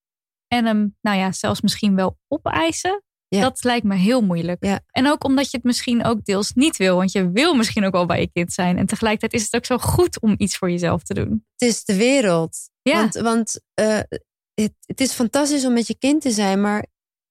en hem, nou ja, zelfs misschien wel opeisen. Ja. Dat lijkt me heel moeilijk. Ja. En ook omdat je het misschien ook deels niet wil. Want je wil misschien ook wel bij je kind zijn. En tegelijkertijd is het ook zo goed om iets voor jezelf te doen. Het is de wereld. Ja. Want, want eh, het, het is fantastisch om met je kind te zijn, maar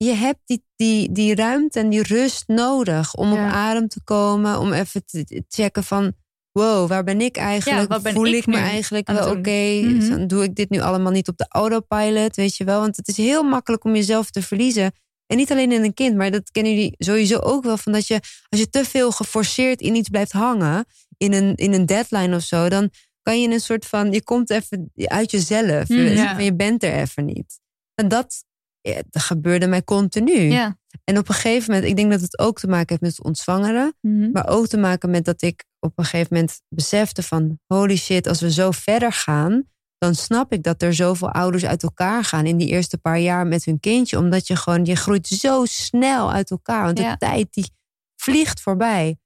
je hebt die, die, die ruimte en die rust nodig om Ja. op adem te komen, om even te checken van, wow, waar ben ik eigenlijk? Ja, ben Voel ik ik, me eigenlijk wel oké? Mhm. Zo, Doe ik dit nu allemaal niet op de autopilot, weet je wel? Want het is heel makkelijk om jezelf te verliezen. En niet alleen in een kind, maar dat kennen jullie sowieso ook wel. Van dat je, als je te veel geforceerd in iets blijft hangen, in een, in een deadline of zo, dan kan je in een soort van, je komt even uit jezelf. Mm, ja. je bent er even niet. En dat, ja, dat gebeurde mij continu. Ja. En op een gegeven moment, ik denk dat het ook te maken heeft met het ontzwangeren. Mhm. Maar ook te maken met dat ik op een gegeven moment besefte van... holy shit, als we zo verder gaan... dan snap ik dat er zoveel ouders uit elkaar gaan... in die eerste paar jaar met hun kindje. Omdat je gewoon, je groeit zo snel uit elkaar. Want Ja. de tijd die vliegt voorbij.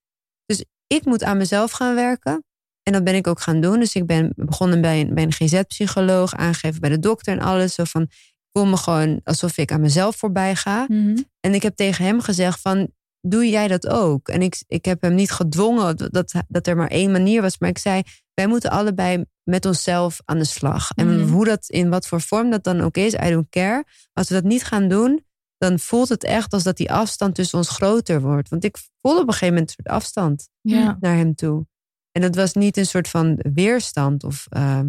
Dus ik moet aan mezelf gaan werken. En dat ben ik ook gaan doen. Dus ik ben begonnen bij een, bij een GZ-psycholoog... aangegeven bij de dokter en alles. Zo van, voel me gewoon alsof ik aan mezelf voorbij ga. Mhm. En ik heb tegen hem gezegd van, doe jij dat ook? En ik, ik heb hem niet gedwongen dat, dat, er maar één manier was. Maar ik zei, wij moeten allebei met onszelf aan de slag. En Mhm. hoe dat, in wat voor vorm dat dan ook is, I don't care. Als we dat niet gaan doen, dan voelt het echt als dat die afstand tussen ons groter wordt. Want ik voelde op een gegeven moment een soort afstand Ja. naar hem toe. En dat was niet een soort van weerstand of ehm,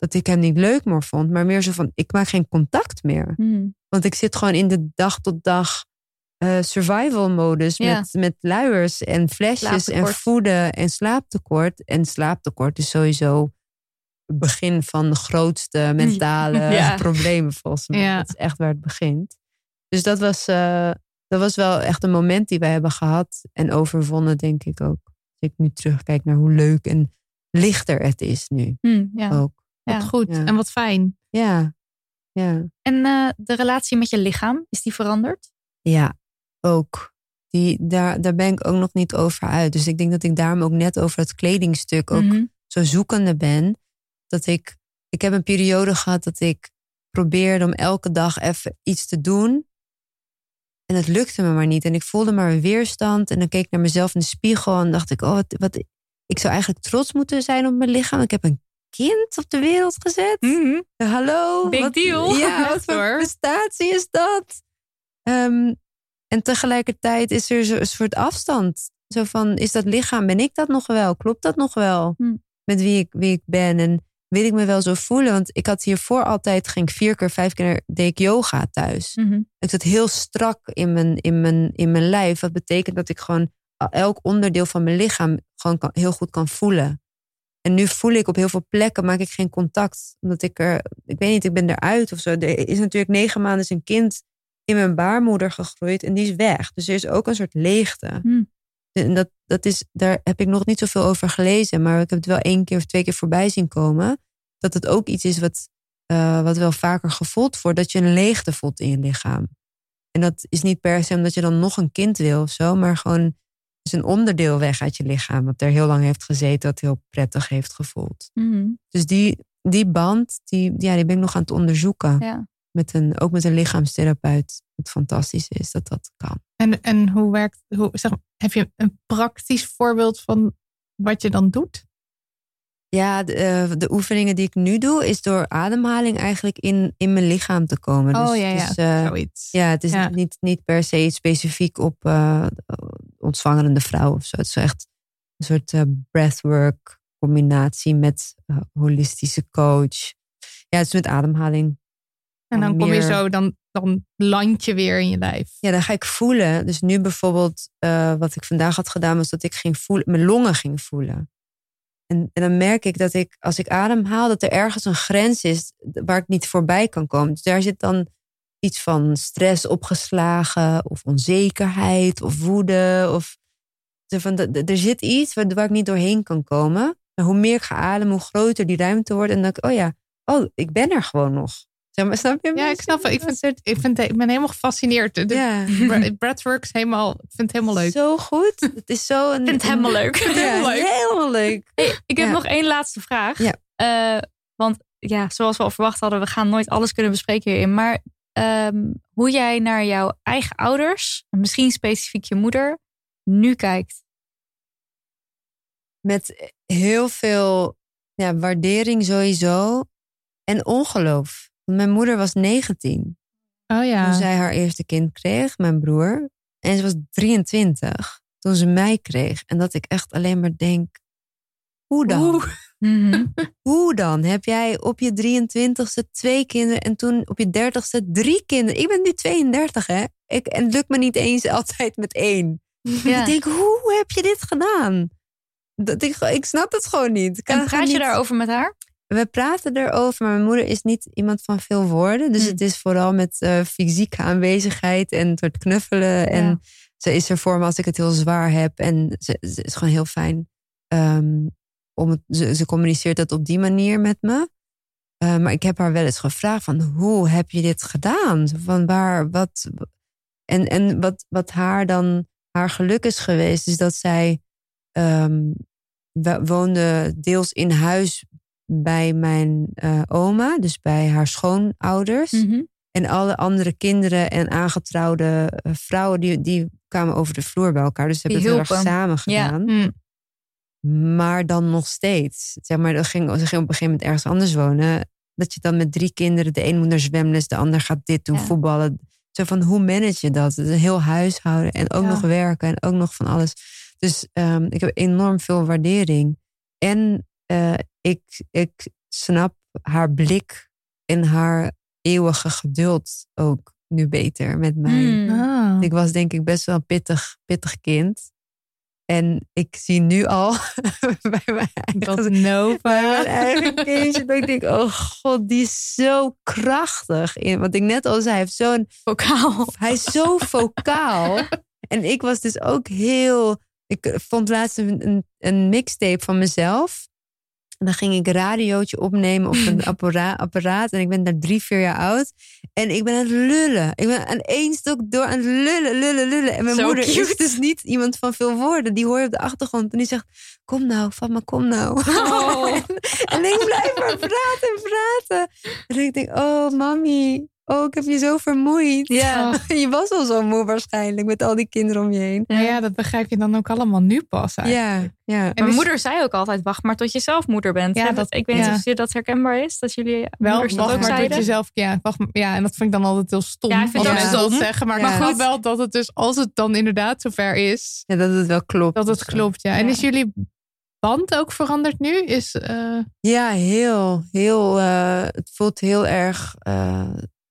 dat ik hem niet leuk meer vond, maar meer zo van: ik maak geen contact meer. Hmm. Want ik zit gewoon in de dag tot dag eh, survival modus Ja. met, met luiers en flesjes en voeden en slaaptekort. En slaaptekort is sowieso het begin van de grootste mentale Ja. problemen volgens mij. Ja. Dat is echt waar het begint. Dus dat was, eh, dat was wel echt een moment die wij hebben gehad en overwonnen, denk ik ook. Als ik nu terugkijk naar hoe leuk en lichter het is nu Hmm, ja. ook. Ja. Wat goed Ja. en wat fijn. Ja, ja. En eh, de relatie met je lichaam, is die veranderd? Ja, ook. Die, daar, daar ben ik ook nog niet over uit. Dus ik denk dat ik daarom ook net over het kledingstuk ook Mhm. zo zoekende ben. Dat ik, ik heb een periode gehad dat ik probeerde om elke dag even iets te doen. En het lukte me maar niet. En ik voelde maar een weerstand. En dan keek ik naar mezelf in de spiegel en dacht ik, oh, wat, wat, ik zou eigenlijk trots moeten zijn op mijn lichaam. Ik heb een kind op de wereld gezet. Hallo. Big wat- deal. Ja, wat voor prestatie is dat? Ehm, en tegelijkertijd is er zo- een soort afstand. Zo van, is dat lichaam, ben ik dat nog wel? Klopt dat nog wel? Hm. Met wie ik, wie ik ben? En wil ik me wel zo voelen? Want ik had hiervoor altijd, ging ik vier keer, vijf keer, deed ik yoga thuis. Mhm. Ik zat heel strak in mijn, in, mijn, in mijn lijf. Wat betekent dat ik gewoon elk onderdeel van mijn lichaam gewoon kan, heel goed kan voelen. En nu voel ik op heel veel plekken, maak ik geen contact. Omdat ik er, ik weet niet, ik ben eruit of zo. Er is natuurlijk negen maanden is een kind in mijn baarmoeder gegroeid en die is weg. Dus er is ook een soort leegte. Hmm. En dat, dat is, daar heb ik nog niet zoveel over gelezen, maar ik heb het wel één keer of twee keer voorbij zien komen. Dat het ook iets is wat, eh, wat wel vaker gevoeld wordt, dat je een leegte voelt in je lichaam. En dat is niet per se omdat je dan nog een kind wil of zo, maar gewoon is een onderdeel weg uit je lichaam, wat er heel lang heeft gezeten, dat heel prettig heeft gevoeld. Mhm. Dus die, die band, die, ja, die ben ik nog aan het onderzoeken. Ja. Met een, ook met een lichaamstherapeut. Wat fantastisch is dat dat kan. En, en hoe werkt, hoe, zeg, heb je een praktisch voorbeeld van wat je dan doet? Ja, de, eh, de oefeningen die ik nu doe, is door ademhaling eigenlijk in, in mijn lichaam te komen. oh Dus- ja, ja. dus, zoiets. ja, het is Ja. Niet, niet per se iets specifiek op eh ontzwangerende vrouw of zo. Het is echt een soort breathwork combinatie met holistische coach. Ja, het is met ademhaling. en dan kom je zo, dan, dan land je weer in je lijf. Ja, dan ga ik voelen. Dus nu bijvoorbeeld, wat ik vandaag had gedaan, was dat ik ging voelen, mijn longen ging voelen. En, en dan merk ik dat ik, als ik ademhaal, dat er ergens een grens is waar ik niet voorbij kan komen. Dus daar zit dan iets van stress opgeslagen, of onzekerheid, of woede. Of van, er zit iets waar, waar ik niet doorheen kan komen. En hoe meer ik ga ademen, hoe groter die ruimte wordt. En dan denk ik, oh ja, oh, ik ben er gewoon nog. Zeg maar, snap je? Ja, ik snap het. Ik, vind, ik, vind, ik ben helemaal gefascineerd. De, Ja. Bre- Breathwork is helemaal, ik vind het helemaal leuk. Zo goed. Het is zo een. Ik vind het helemaal leuk. Ja, Helemaal leuk. Helemaal leuk. Hey, ik heb Ja. nog één laatste vraag. Ja. Eh, want ja, zoals we al verwacht hadden, we gaan nooit alles kunnen bespreken hierin. Maar ehm, hoe jij naar jouw eigen ouders, en misschien specifiek je moeder, nu kijkt. Met heel veel ja, waardering sowieso. En ongeloof. Mijn moeder was 19 Oh ja. toen zij haar eerste kind kreeg, mijn broer. En ze was 23 toen ze mij kreeg. En dat ik echt alleen maar denk: hoe dan? Oeh. Mhm. Hoe dan? Heb jij op je 23ste twee kinderen en toen op je 30ste drie kinderen? Ik ben nu 32, hè? Ik, en het lukt me niet eens altijd met één. Ja. Ik denk, hoe heb je dit gedaan? Dat ik, ik snap het gewoon niet. Ik En praat je niet- daarover met haar? We praten erover, maar mijn moeder is niet iemand van veel woorden. Dus Hmm. het is vooral met eh, fysieke aanwezigheid en het knuffelen. En ze is er voor me als ik het heel zwaar heb. En ze, ze is gewoon heel fijn. Ehm, om het, ze, ze communiceert dat op die manier met me. Eh, maar ik heb haar wel eens gevraagd van hoe heb je dit gedaan? Van waar, wat, en, en wat, wat haar dan haar geluk is geweest, is dat zij ehm, woonde deels in huis bij mijn eh, oma, dus bij haar schoonouders. Mhm. En alle andere kinderen en aangetrouwde eh, vrouwen, die, die kwamen over de vloer bij elkaar. Dus ze hebben het heel erg samen Ja. gedaan. Hm. Maar dan nog steeds. Zeg maar, dat ging, ze ging op een gegeven moment ergens anders wonen. Dat je dan met drie kinderen, de een moet naar zwemles, de ander gaat dit doen, Ja. voetballen. Zo van hoe manage je dat? Een heel huishouden en ook Ja. nog werken en ook nog van alles. Dus ehm, ik heb enorm veel waardering. En eh, ik, ik snap haar blik en haar eeuwige geduld ook nu beter met mij. Hmm. Ah. Ik was denk ik best wel een pittig, pittig kind. En ik zie nu al bij mijn Dat eigen, Nova. bij mijn eigen kindje. Dat ik denk, oh god, die is zo krachtig. In, wat ik net al zei, hij, heeft zo'n, Vocaal. hij is zo vocaal. En ik was dus ook heel... Ik vond laatst een, een, een mixtape van mezelf. En dan ging ik radiootje opnemen op een appara- apparaat. En ik ben daar drie, vier jaar oud. En ik ben aan het lullen. Ik ben aan één stuk door aan het lullen, lullen, lullen. En mijn Zo moeder is cute. dus niet iemand van veel woorden. Die hoor je op de achtergrond. En die zegt, kom nou, Fatma, kom nou. Oh. en ik blijf maar praten en praten. En ik denk, oh mami, oh ik heb je zo vermoeid. Ja. je was al zo moe waarschijnlijk met al die kinderen om je heen. Nou ja, dat begrijp je dan ook allemaal nu pas eigenlijk. Ja, ja. En Mijn dus- moeder zei ook altijd, wacht maar tot je zelf moeder bent. Ja, dat- ik weet niet ja. of je dat herkenbaar is, dat jullie Wel, wacht ook maar zeiden. tot jezelf. Ja, wacht, maar- ja, en dat vind ik dan altijd heel stom. Ja, ik vind als mensen dat zeggen. Maar Ja. ik snap wel dat het dus, als het dan inderdaad zover is, Ja, dat het wel klopt. dat het klopt. Ja. En is jullie band ook veranderd nu? Is, eh, Ja, heel, heel. eh, het voelt heel erg eh,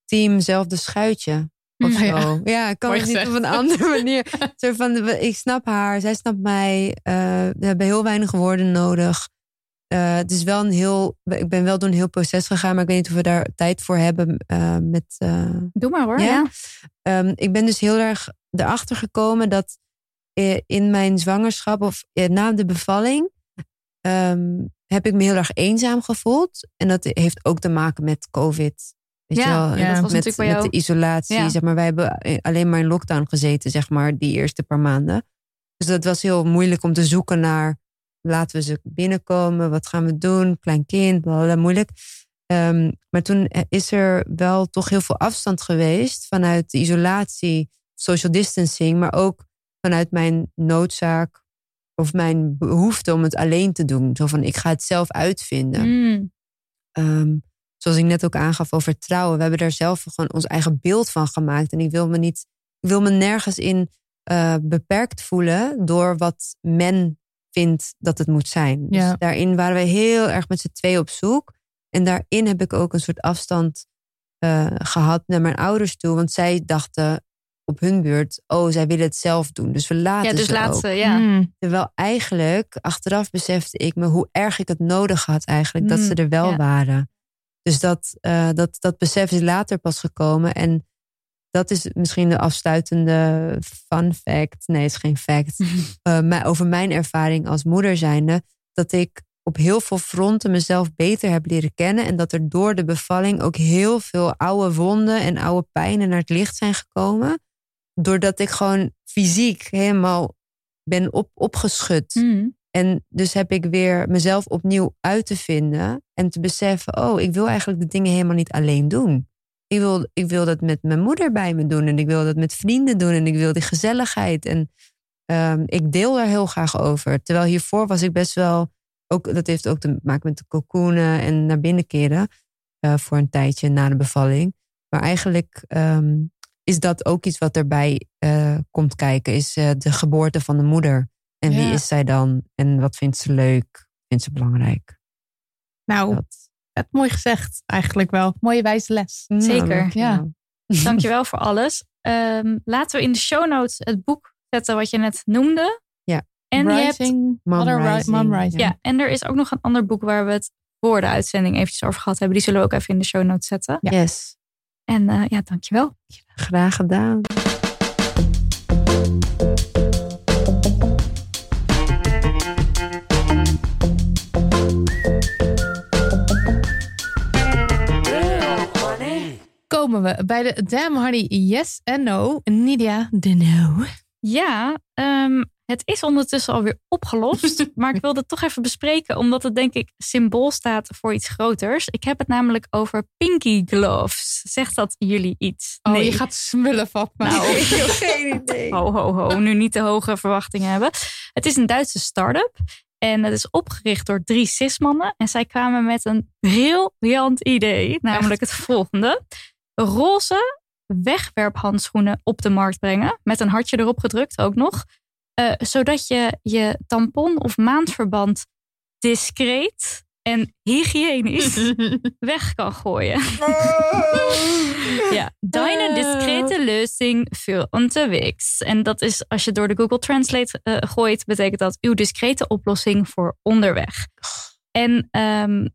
team zelfde schuitje. Of ja. zo. Ja, kan Mooi het niet op een andere manier. Zo van, ik snap haar, zij snapt mij. eh, we hebben heel weinig woorden nodig. Eh, het is wel een heel. Ik ben wel door een heel proces gegaan, maar ik weet niet of we daar tijd voor hebben. eh, met, Doe maar hoor. Ja? Ja. Ehm, ik ben dus heel erg erachter gekomen dat in mijn zwangerschap of na de bevalling ehm, heb ik me heel erg eenzaam gevoeld. En dat heeft ook te maken met COVID. Weet Ja, je wel? ja, dat was met, natuurlijk bij met de isolatie. Ja. Zeg maar, wij hebben eh, alleen maar in lockdown gezeten, zeg maar, die eerste paar maanden. Dus dat was heel moeilijk om te zoeken naar laten we ze binnenkomen, wat gaan we doen, klein kind, blablabla, moeilijk. Ehm, maar toen is er wel toch heel veel afstand geweest vanuit de isolatie, social distancing, maar ook vanuit mijn noodzaak of mijn behoefte om het alleen te doen. Zo van, ik ga het zelf uitvinden. Mm. Ehm, zoals ik net ook aangaf over trouwen. We hebben daar zelf gewoon ons eigen beeld van gemaakt. En ik wil me niet, ik wil me nergens in eh, beperkt voelen door wat men vindt dat het moet zijn. Ja. Dus daarin waren we heel erg met z'n twee op zoek. En daarin heb ik ook een soort afstand eh, gehad naar mijn ouders toe. Want zij dachten op hun beurt, oh, zij willen het zelf doen. Dus we laten Ja, dus ze ook. laatste, ja. mm, Terwijl eigenlijk, achteraf besefte ik me hoe erg ik het nodig had eigenlijk. Dat ze er wel ja. waren. Dus dat, eh, dat, dat besef is later pas gekomen. En dat is misschien de afsluitende fun fact. Nee, het is geen fact. eh, maar over mijn ervaring als moeder zijnde. Dat ik op heel veel fronten mezelf beter heb leren kennen. En dat er door de bevalling ook heel veel oude wonden en oude pijnen naar het licht zijn gekomen. Doordat ik gewoon fysiek helemaal ben op, opgeschud. Mm. En dus heb ik weer mezelf opnieuw uit te vinden. En te beseffen, oh, ik wil eigenlijk de dingen helemaal niet alleen doen. Ik wil, ik wil dat met mijn moeder bij me doen. En ik wil dat met vrienden doen. En ik wil die gezelligheid. En ehm, ik deel daar heel graag over. Terwijl hiervoor was ik best wel... Ook, dat heeft ook te maken met de cocoonen en naar binnen keren. eh, voor een tijdje na de bevalling. Maar eigenlijk ehm, is dat ook iets wat erbij eh, komt kijken. Is eh, de geboorte van de moeder. En wie Ja. is zij dan? En wat vindt ze leuk? Vindt ze belangrijk? nou, Dat. het mooi gezegd eigenlijk wel. Mooie wijze les. Zeker. Nou, Ja. Dankjewel voor alles. Ehm, laten we in de show notes het boek zetten wat je net noemde. Ja. En je hebt, Rising, Mom Rising, Mom Rising. ja, en er is ook nog een ander boek waar we het voor de uitzending eventjes over gehad hebben. Die zullen we ook even in de show notes zetten. Ja. Yes. En eh, ja, dankjewel. Graag gedaan. Komen we bij de Damn Honey Yes en No. Nidia de No. Ja, ehm, het is ondertussen alweer opgelost. maar ik wilde het toch even bespreken, omdat het denk ik symbool staat voor iets groters. Ik heb het namelijk over pinky gloves. Zegt dat jullie iets? Oh, je gaat smullen, Fatma. Nou, Geen idee. Ho, ho, ho. Nu niet te hoge verwachtingen hebben. Het is een Duitse start-up. En het is opgericht door drie cismannen. En zij kwamen met een briljant idee. Namelijk het volgende. Roze wegwerphandschoenen op de markt brengen. Met een hartje erop gedrukt ook nog. Eh, zodat je je tampon of maandverband discreet en hygiënisch weg kan gooien. ja, deine discrete lösing für unterwegs. En dat is als je door de Google Translate eh, gooit, betekent dat uw discrete oplossing voor onderweg. En ehm,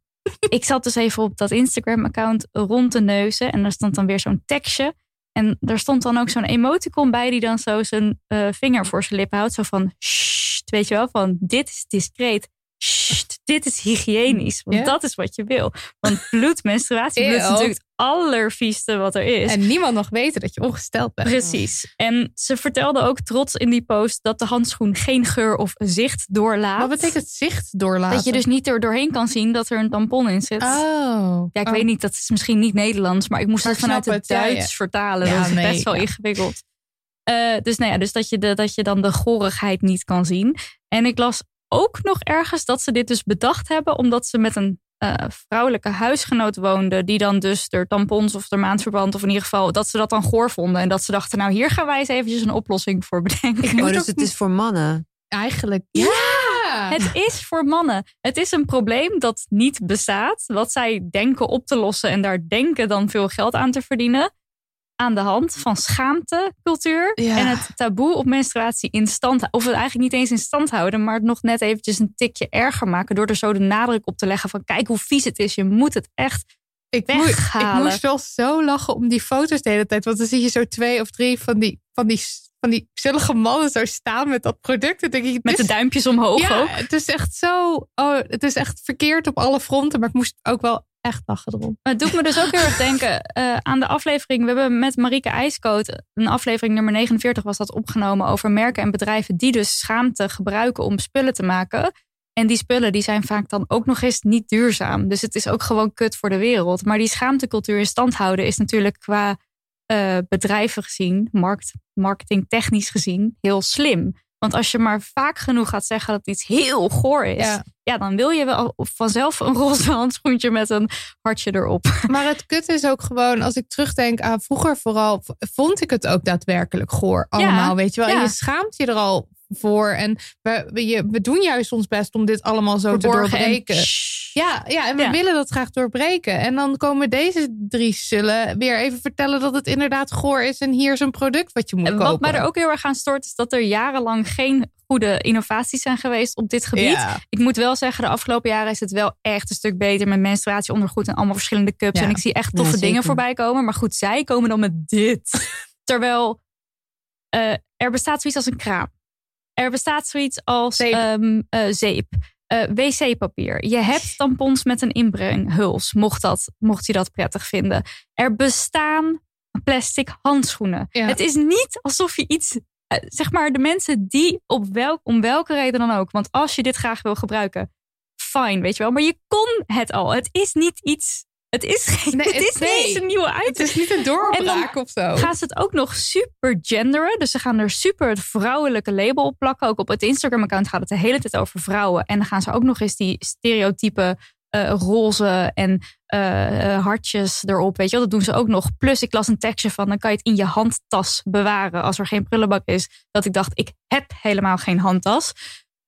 ik zat dus even op dat Instagram-account rond te neuzen. En daar stond dan weer zo'n tekstje. En daar stond dan ook zo'n emoticon bij die dan zo zijn eh, vinger voor zijn lippen houdt. Zo van, Sst, weet je wel, van dit is discreet. Sst, dit is hygiënisch. Want dat is wat je wil. Want bloed, menstruatiebloed is natuurlijk allervieste wat er is. En niemand nog weten dat je ongesteld bent. Precies. En ze vertelde ook trots in die post dat de handschoen geen geur of zicht doorlaat. Wat betekent zicht doorlaten? Dat je dus niet er doorheen kan zien dat er een tampon in zit. Oh. Ja, ik Oh. weet niet, dat is misschien niet Nederlands, maar ik moest Maar het vanuit het Duits ja. vertalen. Ja, dat is nee, best wel ja. ingewikkeld. Eh, dus nou ja, dus dat je, de, dat je dan de gorigheid niet kan zien. En ik las ook nog ergens dat ze dit dus bedacht hebben, omdat ze met een eh, vrouwelijke huisgenoot woonden, die dan dus er tampons of er maandverband, of in ieder geval dat ze dat dan goor vonden. En dat ze dachten, nou hier gaan wij eens eventjes een oplossing voor bedenken. Oh, dus het is voor mannen. Eigenlijk. Ja. Het is voor mannen. Het is een probleem dat niet bestaat. Wat zij denken op te lossen en daar denken dan veel geld aan te verdienen. Aan de hand van schaamtecultuur Ja. en het taboe op menstruatie in stand Of het eigenlijk niet eens in stand houden, maar het nog net eventjes een tikje erger maken. Door er zo de nadruk op te leggen van kijk hoe vies het is. Je moet het echt ik, moe- ik moest wel zo lachen om die foto's de hele tijd. Want dan zie je zo twee of drie van die, van die, van die zullige mannen zo staan met dat product. Dan denk ik, met de duimpjes omhoog ja, ook. het is echt zo. Oh, het is echt verkeerd op alle fronten. Maar ik moest ook wel echt lachen erom. Het doet me dus ook heel erg denken eh, aan de aflevering. We hebben met Marieke IJskoot, een aflevering nummer 49 was dat opgenomen over merken en bedrijven die dus schaamte gebruiken om spullen te maken. En die spullen die zijn vaak dan ook nog eens niet duurzaam. Dus het is ook gewoon kut voor de wereld. Maar die schaamtecultuur in stand houden is natuurlijk qua eh, bedrijven gezien, markt, marketingtechnisch gezien, heel slim. Want als je maar vaak genoeg gaat zeggen dat iets heel goor is, Ja. ja, dan wil je wel vanzelf een roze handschoentje met een hartje erop. Maar het kut is ook gewoon, als ik terugdenk aan vroeger vooral, vond ik het ook daadwerkelijk goor. Allemaal, weet je wel. En je schaamt je er al voor. En we, we, we doen juist ons best om dit allemaal zo te Verborgen doorbreken. Ja, ja, en we Ja. willen dat graag doorbreken. En dan komen deze drie zullen weer even vertellen dat het inderdaad goor is. En hier is een product wat je moet En kopen. Wat mij er ook heel erg aan stoort, is dat er jarenlang geen goede innovaties zijn geweest op dit gebied. Ja. Ik moet wel zeggen, de afgelopen jaren is het wel echt een stuk beter met menstruatieondergoed en allemaal verschillende cups. Ja. En ik zie echt toffe dingen voorbij komen. Maar goed, zij komen dan met dit. Terwijl eh, er bestaat zoiets als een kraam. Er bestaat zoiets als Zeep. ehm, eh, zeep. Eh, wc-papier. Je hebt tampons met een inbrenghuls, mocht, dat, mocht je dat prettig vinden. Er bestaan plastic handschoenen. Ja. Het is niet alsof je iets, eh, zeg maar, de mensen die op welk, om welke reden dan ook, want als je dit graag wil gebruiken, fine, weet je wel. Maar je kon het al. Het is niet iets. Het is geen. Nee, het het- is niet eens een nieuwe item Het is niet een doorbraak of zo. gaan ze het ook nog super genderen. Dus ze gaan er super het vrouwelijke label op plakken. Ook op het Instagram-account gaat het de hele tijd over vrouwen. En dan gaan ze ook nog eens die stereotype eh, roze en eh, eh, hartjes erop. Weet je wel, dat doen ze ook nog. Plus ik las een tekstje van, dan kan je het in je handtas bewaren als er geen prullenbak is. Dat ik dacht, ik heb helemaal geen handtas.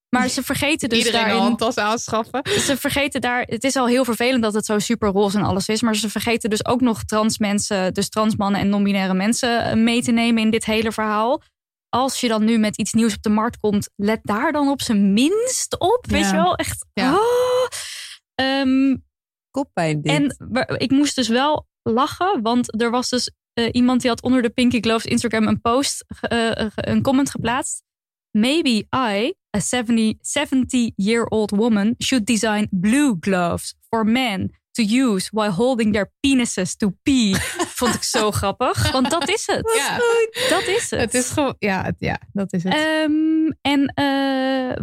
Maar ze vergeten dus Iedereen een daarin handtas aanschaffen. ze vergeten daar, het is al heel vervelend dat het zo super roze en alles is, maar ze vergeten dus ook nog trans mensen, dus trans mannen en non-binaire mensen eh, mee te nemen in dit hele verhaal. Als je dan nu met iets nieuws op de markt komt, let daar dan op zijn minst op. Weet je wel, echt. Ja. oh. Ehm, Koppijn dit. en ik moest dus wel lachen, want er was dus eh, iemand die had onder de Pinky Gloves Instagram een post, eh, een comment geplaatst. Maybe I, a 70 70-year-old woman, should design blue gloves for men to use while holding their penises to pee. Vond ik zo grappig, want dat is het. Ja. Dat is het. Het is gewoon, ja, ja, dat is het. Ehm, en eh,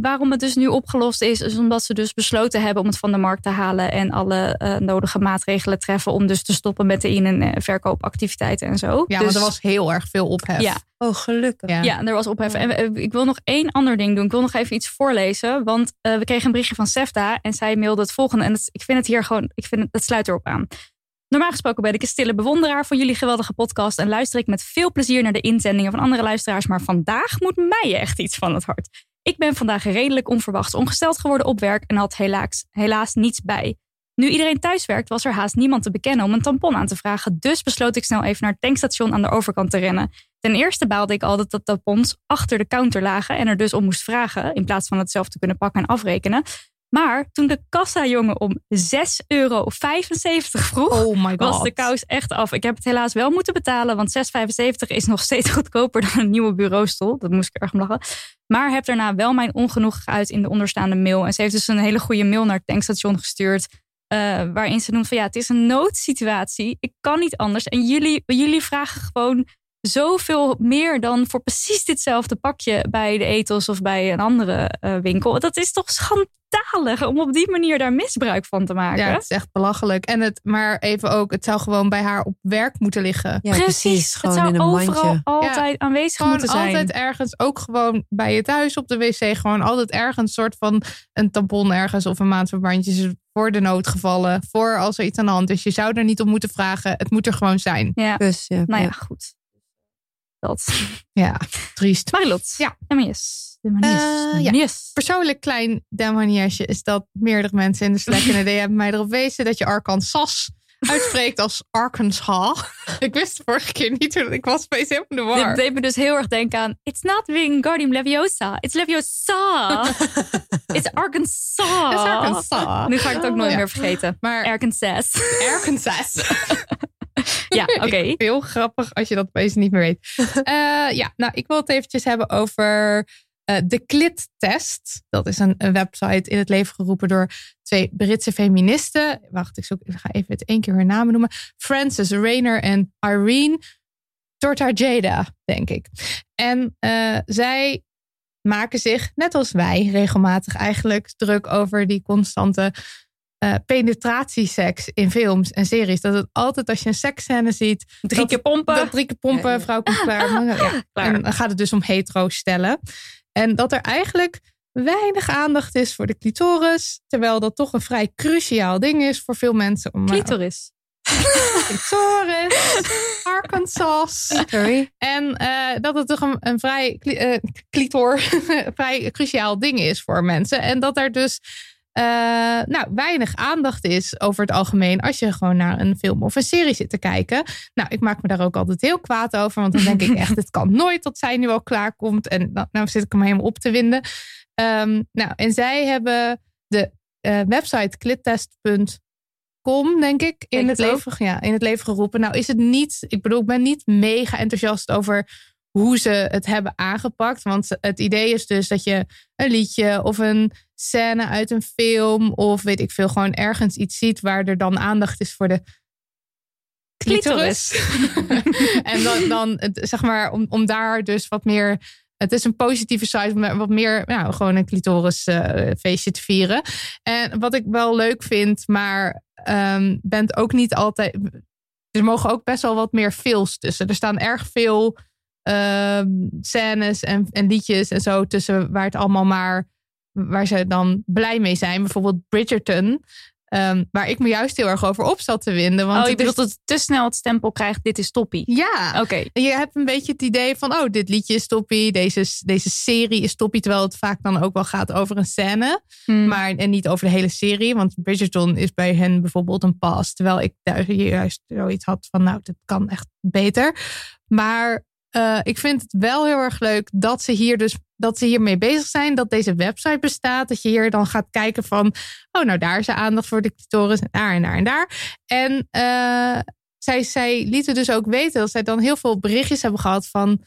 waarom het dus nu opgelost is, is omdat ze dus besloten hebben om het van de markt te halen en alle eh, nodige maatregelen treffen om dus te stoppen met de in- en eh, verkoopactiviteiten en zo. ja, dus, want er was heel erg veel ophef. Ja, Oh, gelukkig. Ja. ja, er was ophef. En eh, ik wil nog één ander ding doen. Ik wil nog even iets voorlezen, want eh, we kregen een berichtje van Sefta en zij mailde het volgende. En het- ik vind het hier gewoon, ik vind het, het sluit erop aan. Normaal gesproken ben ik een stille bewonderaar van jullie geweldige podcast en luister ik met veel plezier naar de inzendingen van andere luisteraars. Maar vandaag moet mij echt iets van het hart. Ik ben vandaag redelijk onverwachts ongesteld geworden op werk en had helaas, helaas niets bij. Nu iedereen thuiswerkt, was er haast niemand te bekennen om een tampon aan te vragen. Dus besloot ik snel even naar het tankstation aan de overkant te rennen. Ten eerste baalde ik altijd dat tampons achter de counter lagen en er dus om moest vragen, in plaats van het zelf te kunnen pakken en afrekenen. Maar toen de kassajongen om 6,75 euro vroeg, Oh my god. was de kous echt af. Ik heb het helaas wel moeten betalen, want 6,75 is nog steeds goedkoper dan een nieuwe bureaustoel. Dat moest ik erg om lachen. Maar heb daarna wel mijn ongenoeg geuit in de onderstaande mail. En ze heeft dus een hele goede mail naar het tankstation gestuurd. eh, waarin ze noemt van ja, het is een noodsituatie. Ik kan niet anders. En jullie, jullie vragen gewoon zoveel meer dan voor precies ditzelfde pakje bij de Ethos of bij een andere eh, winkel. Dat is toch schandalig om op die manier daar misbruik van te maken. Ja, het is echt belachelijk. En het, maar even ook, het zou gewoon bij haar op werk moeten liggen. Ja, precies. het Gewoon zou in een overal mandje. altijd aanwezig Gewoon moeten zijn. altijd ergens, ook gewoon bij je thuis op de wc, gewoon altijd ergens soort van een tampon ergens of een maandverbandje voor de noodgevallen, voor als er iets aan de hand is. Je zou er niet om moeten vragen. Het moet er gewoon zijn. Ja, Dus, ja, nou ja, ja. goed. Dat. Ja, triest. Marilot. Ja. De manies. De manies. Eh, de ja. Persoonlijk klein demoniesje is dat meerdere mensen in de Slack en de DM hebben mij erop wezen dat je Arkansas uitspreekt als Arkansas. ik wist de vorige keer niet hoe ik was opeens helemaal in de Dit war. deed me dus heel erg denken aan... It's not Wingardium Leviosa. It's Leviosa. It's Arkansas. Arkansas. Nu ga ik het ook nooit Ja. meer vergeten. Maar Arkansas. Arkansas. ja, oké. Heel grappig als je dat opeens niet meer weet. Eh, ja, nou, ik wil het eventjes hebben over eh, de Clit-test. Dat is een, een website in het leven geroepen door twee Britse feministen. Wacht, ik, zoek, ik ga even het één keer hun namen noemen. Frances Rayner en Irene Tortajada, denk ik. En eh, zij maken zich, net als wij, regelmatig eigenlijk druk over die constante eh, penetratieseks in films en series. Dat het altijd als je een seksscène ziet, Drie dat- keer pompen. dat drie keer pompen, vrouw komt klaar. Ja. Klaar. En dan gaat het dus om hetero stellen. En dat er eigenlijk weinig aandacht is voor de clitoris. Terwijl dat toch een vrij cruciaal ding is voor veel mensen. Om, eh, Clitoris. clitoris, Arkansas. Sorry. En eh, dat het toch een, een vrij eh, clitor, vrij cruciaal ding is voor mensen. En dat er dus eh, nou, weinig aandacht is over het algemeen als je gewoon naar een film of een serie zit te kijken. Nou, ik maak me daar ook altijd heel kwaad over, want dan denk ik echt, het kan nooit dat zij nu al klaar komt. En dan, nou zit ik hem helemaal op te winden. Ehm, nou, en zij hebben de eh, website clittest.com, denk ik, in het, ook. leven, ja, in het leven geroepen. Nou, is het niet, ik bedoel, ik ben niet mega enthousiast over hoe ze het hebben aangepakt. Want het idee is dus dat je een liedje of een scène uit een film of weet ik veel, gewoon ergens iets ziet waar er dan aandacht is voor de clitoris. en dan, dan het, zeg maar, om, om daar dus wat meer. Het is een positieve site om wat meer, nou, gewoon een clitoris eh, feestje te vieren. En wat ik wel leuk vind, maar ehm bent ook niet altijd. Er mogen ook best wel wat meer fills tussen. Er staan erg veel scènes en, en liedjes en zo tussen waar het allemaal maar waar ze dan blij mee zijn. Bijvoorbeeld Bridgerton. ehm, waar ik me juist heel erg over op zat te winden. Want oh, je bedoelt dat het te snel het stempel krijgt, dit is toppie. Ja, Oké. je hebt een beetje het idee van, oh, dit liedje is toppie, deze, deze serie is toppie, terwijl het vaak dan ook wel gaat over een scène, Hmm. maar en niet over de hele serie, want Bridgerton is bij hen bijvoorbeeld een pas, terwijl ik daar juist zoiets had van, nou, dit kan echt beter. Maar eh, ik vind het wel heel erg leuk dat ze hier dus dat ze hiermee bezig zijn, dat deze website bestaat, dat je hier dan gaat kijken van, oh, nou daar is er aandacht voor de clitoris en daar en daar en daar. En eh, zij, zij lieten dus ook weten dat zij dan heel veel berichtjes hebben gehad van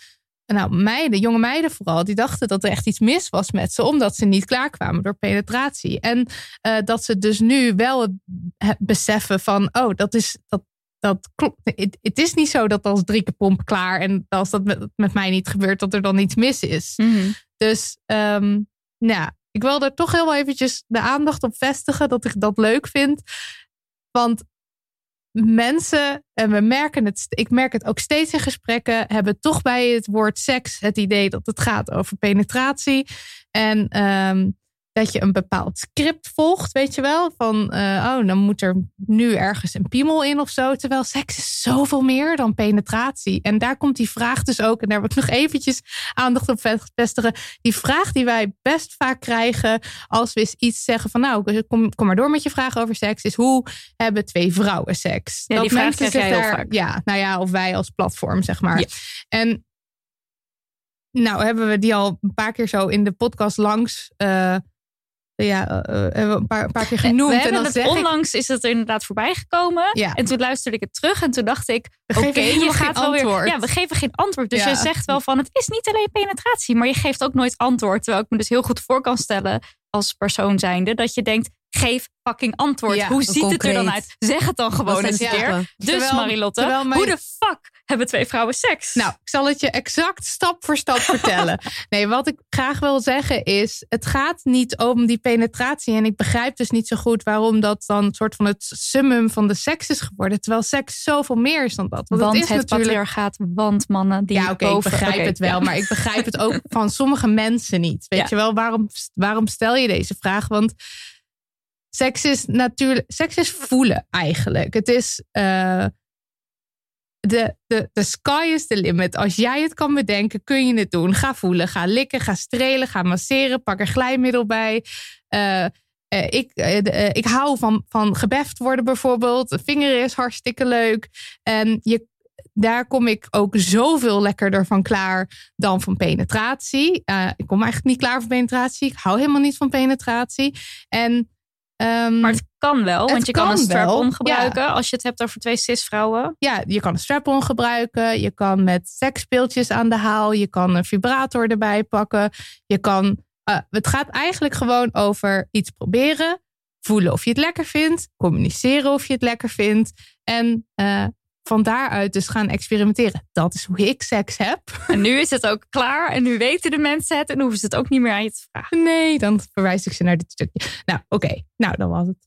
nou, meiden, jonge meiden vooral, die dachten dat er echt iets mis was met ze, omdat ze niet klaarkwamen door penetratie. En eh, dat ze dus nu wel beseffen van, oh, dat is dat. Dat klopt. Het, het is niet zo dat als drie keer pomp klaar en als dat met, met mij niet gebeurt, dat er dan iets mis is. Mhm. Dus ehm, nou, ja, ik wil er toch heel wel eventjes de aandacht op vestigen dat ik dat leuk vind. Want mensen, en we merken het, ik merk het ook steeds in gesprekken, hebben toch bij het woord seks het idee dat het gaat over penetratie. En ehm, dat je een bepaald script volgt, weet je wel? Van, eh, oh, dan moet er nu ergens een piemel in of zo. Terwijl seks is zoveel meer dan penetratie. En daar komt die vraag dus ook, en daar wil ik nog eventjes aandacht op vestigen. Die vraag die wij best vaak krijgen als we eens iets zeggen van, nou, kom, kom maar door met je vraag over seks, is hoe hebben twee vrouwen seks? Ja, die vraag daar, vaak. Ja, nou ja, of wij als platform, zeg maar. Ja. En nou hebben we die al een paar keer zo in de podcast langs. eh, ja, eh, eh, hebben we een paar, een paar keer genoemd. We en dan het zeg ik, onlangs is het er inderdaad voorbij gekomen. Ja. En toen luisterde ik het terug en toen dacht ik, We oké, geven helemaal je geen gaat wel weer. antwoord. Ja, we geven geen antwoord. Dus Ja. je zegt wel van, het is niet alleen penetratie, maar je geeft ook nooit antwoord. Terwijl ik me dus heel goed voor kan stellen als persoon zijnde dat je denkt, geef fucking antwoord. Ja, Hoe ziet het er dan uit? Zeg het dan gewoon eens een keer. Dus Terwijl- Marilotte, terwijl mijn- hoe de fuck hebben twee vrouwen seks? Nou, ik zal het je exact stap voor stap vertellen. Nee, wat ik graag wil zeggen is: het gaat niet om die penetratie. En ik begrijp dus niet zo goed waarom dat dan een soort van het summum van de seks is geworden. Terwijl seks zoveel meer is dan dat. Want, want het is het natuurlijk. patriarchaat, want mannen die Ja, oké, ik boven... begrijp het wel, ja. maar ik begrijp het ook van sommige mensen niet. Weet Ja. je wel, waarom, waarom stel je deze vraag? Want seks is natuurlijk, seks is voelen eigenlijk. Het is eh, de, de, de sky is the limit. Als jij het kan bedenken, kun je het doen. Ga voelen, ga likken, ga strelen, ga masseren, pak er glijmiddel bij. Eh, eh, ik, eh, ik hou van, van gebeft worden bijvoorbeeld. Een vinger is hartstikke leuk. En je, daar kom ik ook zoveel lekkerder van klaar dan van penetratie. Ik kom eigenlijk niet klaar van penetratie. Ik hou helemaal niet van penetratie. En, ehm, Maar het kan wel, Het want je kan, kan een strap-on gebruiken als je het hebt over twee cis-vrouwen. ja, je kan een strap-on gebruiken. Je kan met seksspeeltjes aan de haal. Je kan een vibrator erbij pakken. Je kan. eh, het gaat eigenlijk gewoon over iets proberen. Voelen of je het lekker vindt. Communiceren of je het lekker vindt. En eh, van daaruit dus gaan experimenteren. Dat is hoe ik seks heb. En nu is het ook klaar en nu weten de mensen het en hoeven ze het ook niet meer aan je te vragen. Nee, dan verwijs ik ze naar dit stukje. Nou, oké. Nou, dan was het.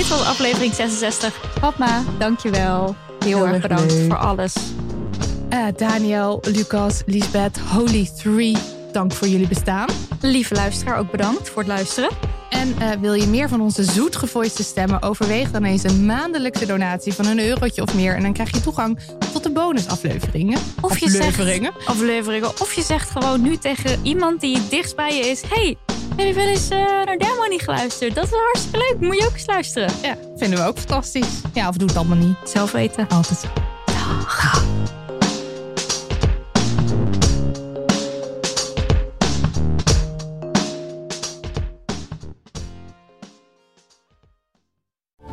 Dit was aflevering 66. Padma, dankjewel. Heel, Heel erg bedankt leuk. voor alles. Eh, Daniel, Lucas, Lisbeth, Holy Three. Dank voor jullie bestaan. Lieve luisteraar, ook bedankt voor het luisteren. En eh, wil je meer van onze zoetgevoiste stemmen? Overweeg dan eens een maandelijkse donatie van een eurotje of meer. En dan krijg je toegang tot de bonusafleveringen. Of je afleveringen. zegt afleveringen. Of je zegt gewoon nu tegen iemand die het dichtst bij je is: Hey, heb je wel eens eh, naar Demo niet geluisterd? Dat is hartstikke leuk. Moet je ook eens luisteren. Ja, vinden we ook fantastisch. Ja, of doe het allemaal niet. Zelf weten. Altijd zo.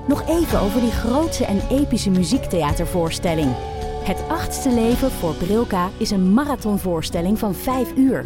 Nog even over die grootse en epische muziektheatervoorstelling. Het achtste leven voor Brilka is een marathonvoorstelling van 5 uur.